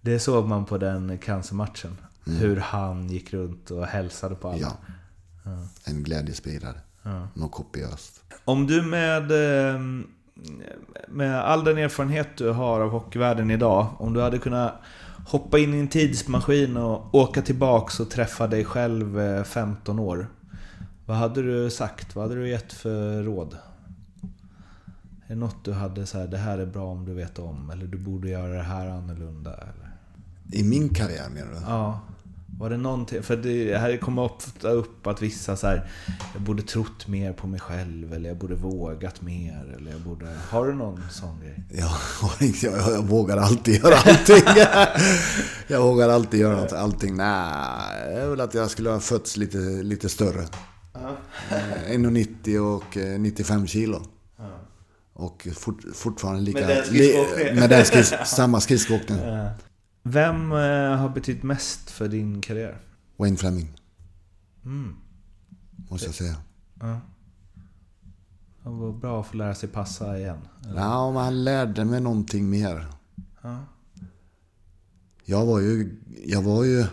Det såg man på den cancermatchen. Hur han gick runt och hälsade på alla. Ja. En glädjespridare. Ja. Något kopiöst. Om du med, eh, med all den erfarenhet du har av hockeyvärlden idag, om du hade kunnat hoppa in i en tidsmaskin och åka tillbaks och träffa dig själv eh, 15 år. Vad hade du sagt? Vad hade du gett för råd? Är det något du hade så här, det här är bra om du vet om, eller du borde göra det här annorlunda? Eller? I min karriär menar du? Ja. Var det någonting? För det här kommer ofta upp att vissa så här, jag borde trott mer på mig själv, eller jag borde vågat mer, eller jag borde... Har du någon sån grej? [laughs] Jag, jag, jag, vågar alltid göra allting. [laughs] jag vågar alltid göra något, allting. Nej, det är väl att jag skulle ha fötts lite, lite större. Eh, 1,90 och eh, 95 kilo. Och fort, fortfarande lika... Med den skridskoåkningen. med den skris, samma skridskoåkning. Vem eh, har betytt mest för din karriär? Wayne Fleming, Mm. måste jag säga. Ja. Det var bra att få lära sig passa igen. eller? Ja, men han lärde mig någonting mer. Ja. Jag var ju, jag var ju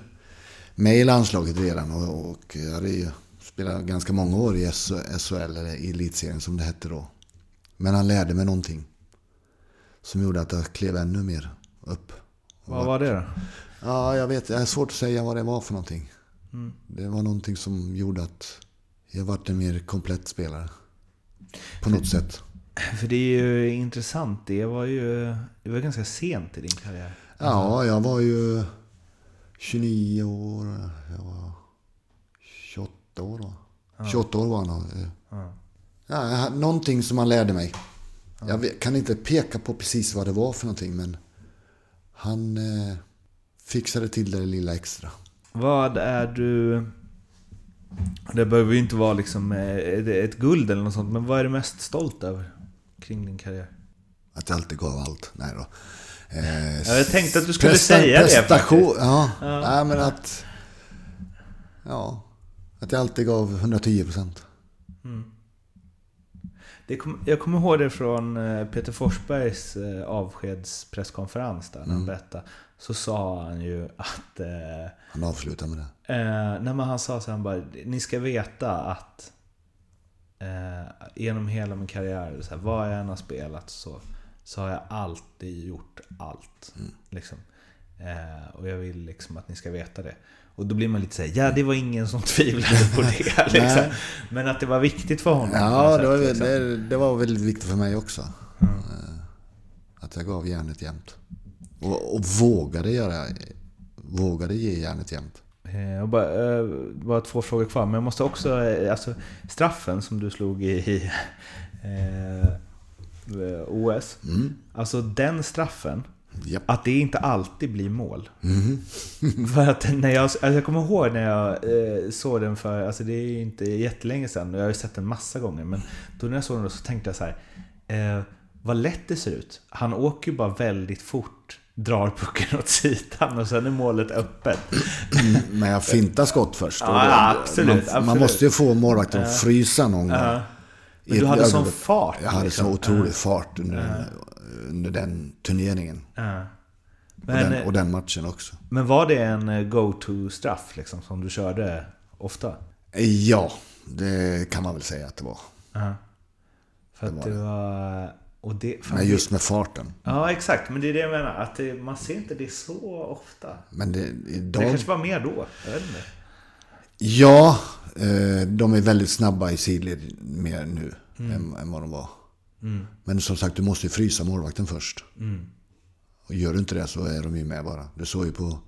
med i landslaget redan och, och jag hade ju spelat ganska många år i SHL, eller i elitserien som det hette då. Men han lärde mig någonting. Som gjorde att jag klev ännu mer upp. Vad var det då? Ja, jag vet. Det är svårt att säga vad det var för någonting. Mm. Det var någonting som gjorde att jag vart en mer komplett spelare. På något sätt. För det är ju intressant. Det var ju det var ganska sent i din karriär. Ja, jag var ju 29 år. Jag var 28 år då. 28 år var han. Ja. Ja, jag någonting som han lärde mig. Jag vet- kan inte peka på precis vad det var för någonting, men han eh, fixade till det lilla extra. Vad är du... Det behöver ju inte vara liksom eh, ett ett guld eller något sånt, men vad är du mest stolt över kring din karriär? Att jag alltid gav allt. Nej då. Eh, Ja, jag tänkte att du skulle säga det Prestation, faktiskt. ja. Ja. Nej, men att... Ja. Att jag alltid gav 110 procent. Det kom, jag kommer ihåg det från eh, Peter Forsbergs eh, avskedspresskonferens där, när han berättade. Så sa han ju att... Eh, Han avslutar med det. Eh, nej men han sa så han bara, ni ska veta att eh, genom hela min karriär, så här, vad jag än har spelat så, så har jag alltid gjort allt. Liksom. Eh, och jag vill liksom att ni ska veta det. Och då blir man lite såhär, ja det var ingen som [laughs] tvivlade på det. liksom. Men att det var viktigt för honom. Ja, något det var, sätt, liksom. det, det var väldigt viktigt för mig också. Eh, Att jag gav järnet jämt. Och, och vågade göra... Vågade ge järnet jämt. Eh, Jag bara, eh, bara två frågor kvar, men jag måste också... eh, Alltså, straffen som du slog i, i eh, OS. Mm. Alltså den straffen, Japp. att det inte alltid blir mål. Mhm. [laughs] för att när jag, alltså jag kommer ihåg när jag eh, såg den för, alltså det är ju inte jättelänge sedan, och jag har ju sett den massa gånger. Men då när jag såg den så tänkte jag så här, eh, vad lätt det ser ut. Han åker ju bara väldigt fort, drar pucken åt sidan och sen är målet öppet. Men jag fintar skott först. Ja, absolut, man, absolut. man måste ju få målvakten att frysa någon gång. Ja. I Men du hade sån fart. Jag hade liksom. så otrolig fart under, den, under den turneringen. Ja. Och, Men, den, och den matchen också. men var det en eh, go-to-straff liksom, som du körde ofta? Ja, det kan man väl säga att det var. Ja. För Det att var det var... Och det, fan, Men just med farten. Ja, exakt. Men det är det jag menar. Att det, man ser inte det så ofta. Men det, Det idag... kanske var mer då. Jag vet inte. Ja, eh, de är väldigt snabba i sidled mer nu än, än vad de var. Mm. Men som sagt, du måste ju frysa målvakten först. Mm. Och gör du inte det så är de ju med bara. Du såg ju på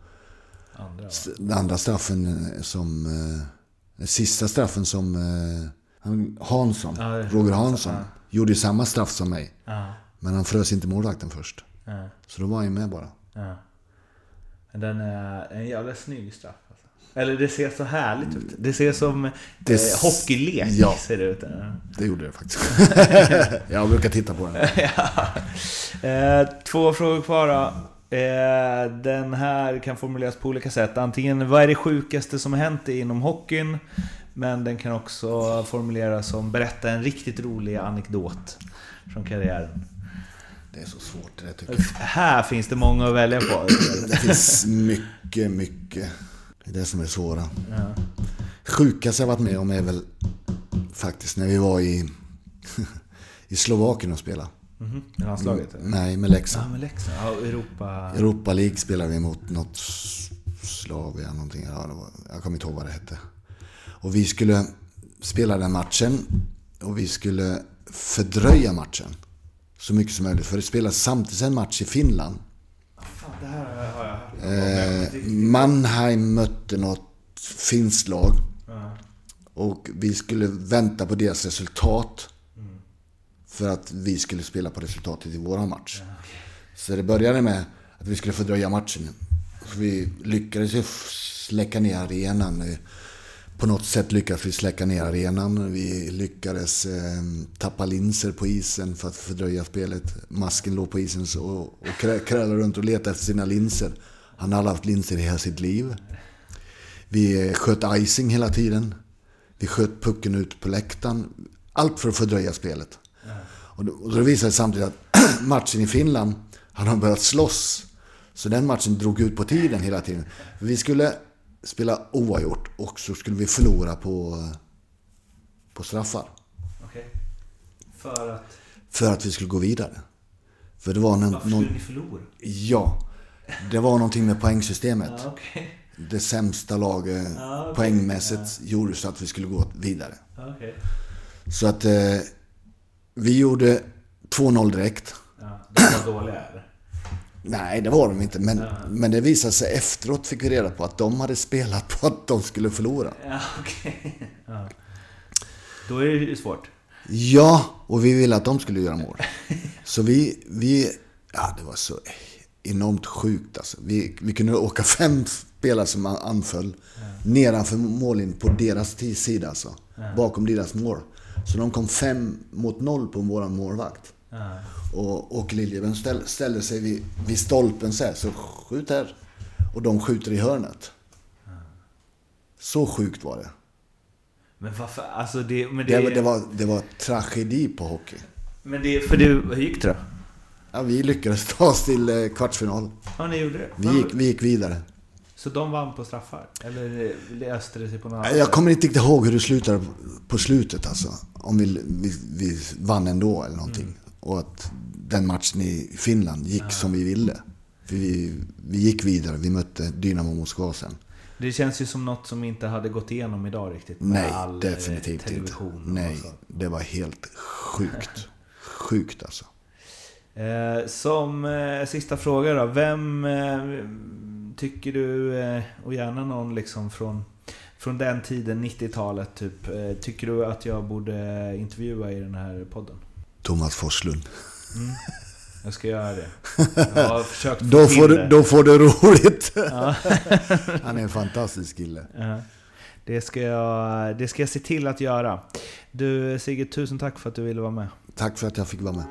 Andra. den andra straffen eh, som... eh, Den sista straffen som eh, han- Hansson, det- Roger Hansson, ja. gjorde samma straff som mig. Ja, Men han frös inte målvakten först. Så då var han ju med bara. den är en jävla snygg straff. Eller det ser så härligt ut. Det ser som Det eh, hockeylek. Ja. Ser det ut. Ja. [laughs] Det gjorde det faktiskt. [laughs] jag brukar titta på den. [laughs] Eh, två frågor kvar då. Eh, den här kan formuleras på olika sätt. Antingen, vad är det sjukaste som har hänt inom hockeyn? Men den kan också formuleras som berätta en riktigt rolig anekdot från karriären. Det är så svårt det tycker jag. Här finns det många att välja på. Det finns mycket, mycket. Det är det som är svåra. Ja. Sjukaste jag varit med om är väl faktiskt när vi var i, [laughs] i Slovakien och spelade. Mhm. I landslaget? eller? Nej, med Leksand. Ja, med Leksand. Ja, Europa... Europa League spelade vi mot något Slavia någonting. Ja, var, jag kommer inte ihåg vad det hette. Och vi skulle spela den matchen och vi skulle fördröja matchen så mycket som möjligt. För det spelades samtidigt en match i Finland. Fan, det här har jag hört. Eh, Mannheim mötte något finskt lag. Och vi skulle vänta på deras resultat. För att vi skulle spela på resultatet i våran match. Så det började med att vi skulle fördröja matchen. Så vi lyckades ju släcka ner arenan. På något sätt lyckades vi släcka ner arenan. Vi lyckades eh, tappa linser på isen för att fördröja spelet. Masken låg på isen och krä- krälade runt och letade efter sina linser. Han hade haft linser i hela sitt liv. Vi eh, sköt icing hela tiden. Vi sköt pucken ut på läktaren. Allt för att fördröja spelet. Och då, och då visade det samtidigt att [clears throat] matchen i Finland hade de börjat slåss. Så den matchen drog ut på tiden hela tiden. Vi skulle spela oavgjort och så skulle vi förlora på, på straffar. Okej. För att... För att vi skulle gå vidare. För det var någon, Varför någon, skulle ni förlora? Ja, det var någonting med poängsystemet. Ja, okej. Det sämsta laget Ja, okej. poängmässigt gjorde så att vi skulle gå vidare. Okej. Så att eh, vi gjorde 2-0 direkt. Ja, det var dåliga eller? Nej, det var de inte. Men, men det visade sig efteråt, fick vi reda på, att de hade spelat på att de skulle förlora. Ja, okej. Ja. Då är det ju svårt. Ja, och vi ville att de skulle göra mål. Så vi, vi ja det var så enormt sjukt alltså. Vi, vi kunde åka fem spelare som anföll nedanför mållinjen på deras sida alltså. Bakom deras mål. Så de kom fem mot noll på våran målvakt. Ja. Och, och Liljeben ställ, ställde sig vid, vid stolpen så här, så skjut här. Och de skjuter i hörnet. Så sjukt var det. Men varför? Alltså det... Men Det, det, var- det, var, det var tragedi på hockey. Men det... För du... Hur gick det då? Ja, vi lyckades ta oss till eh, kvartsfinal. Ja, ni gjorde det? Vi gick, vi gick vidare. Så de vann på straffar? Eller löste det sig på något annat Jag kommer inte ihåg hur det slutade på slutet alltså. Om vi, vi, vi vann ändå eller någonting. Och att den matchen i Finland gick som vi ville. För vi, vi gick vidare, vi mötte Dynamo Moskva sen. Det känns ju som något som inte hade gått igenom idag riktigt. Nej, all, eh, definitivt inte. Nej, det var helt sjukt. [laughs] Sjukt alltså. Eh, som eh, sista fråga då. Vem eh, tycker du, och gärna någon liksom från, från den tiden, 90-talet typ, tycker du att jag borde intervjua i den här podden? Thomas Forslund. Jag ska göra det. [laughs] Jag har försökt få Då får, det. du, då får du roligt. Ja. [laughs] Han är en fantastisk kille. Ja. Det ska, jag, det ska jag se till att göra. Du Sigge, tusen tack för att du ville vara med. Tack för att jag fick vara med.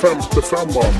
Femte femman.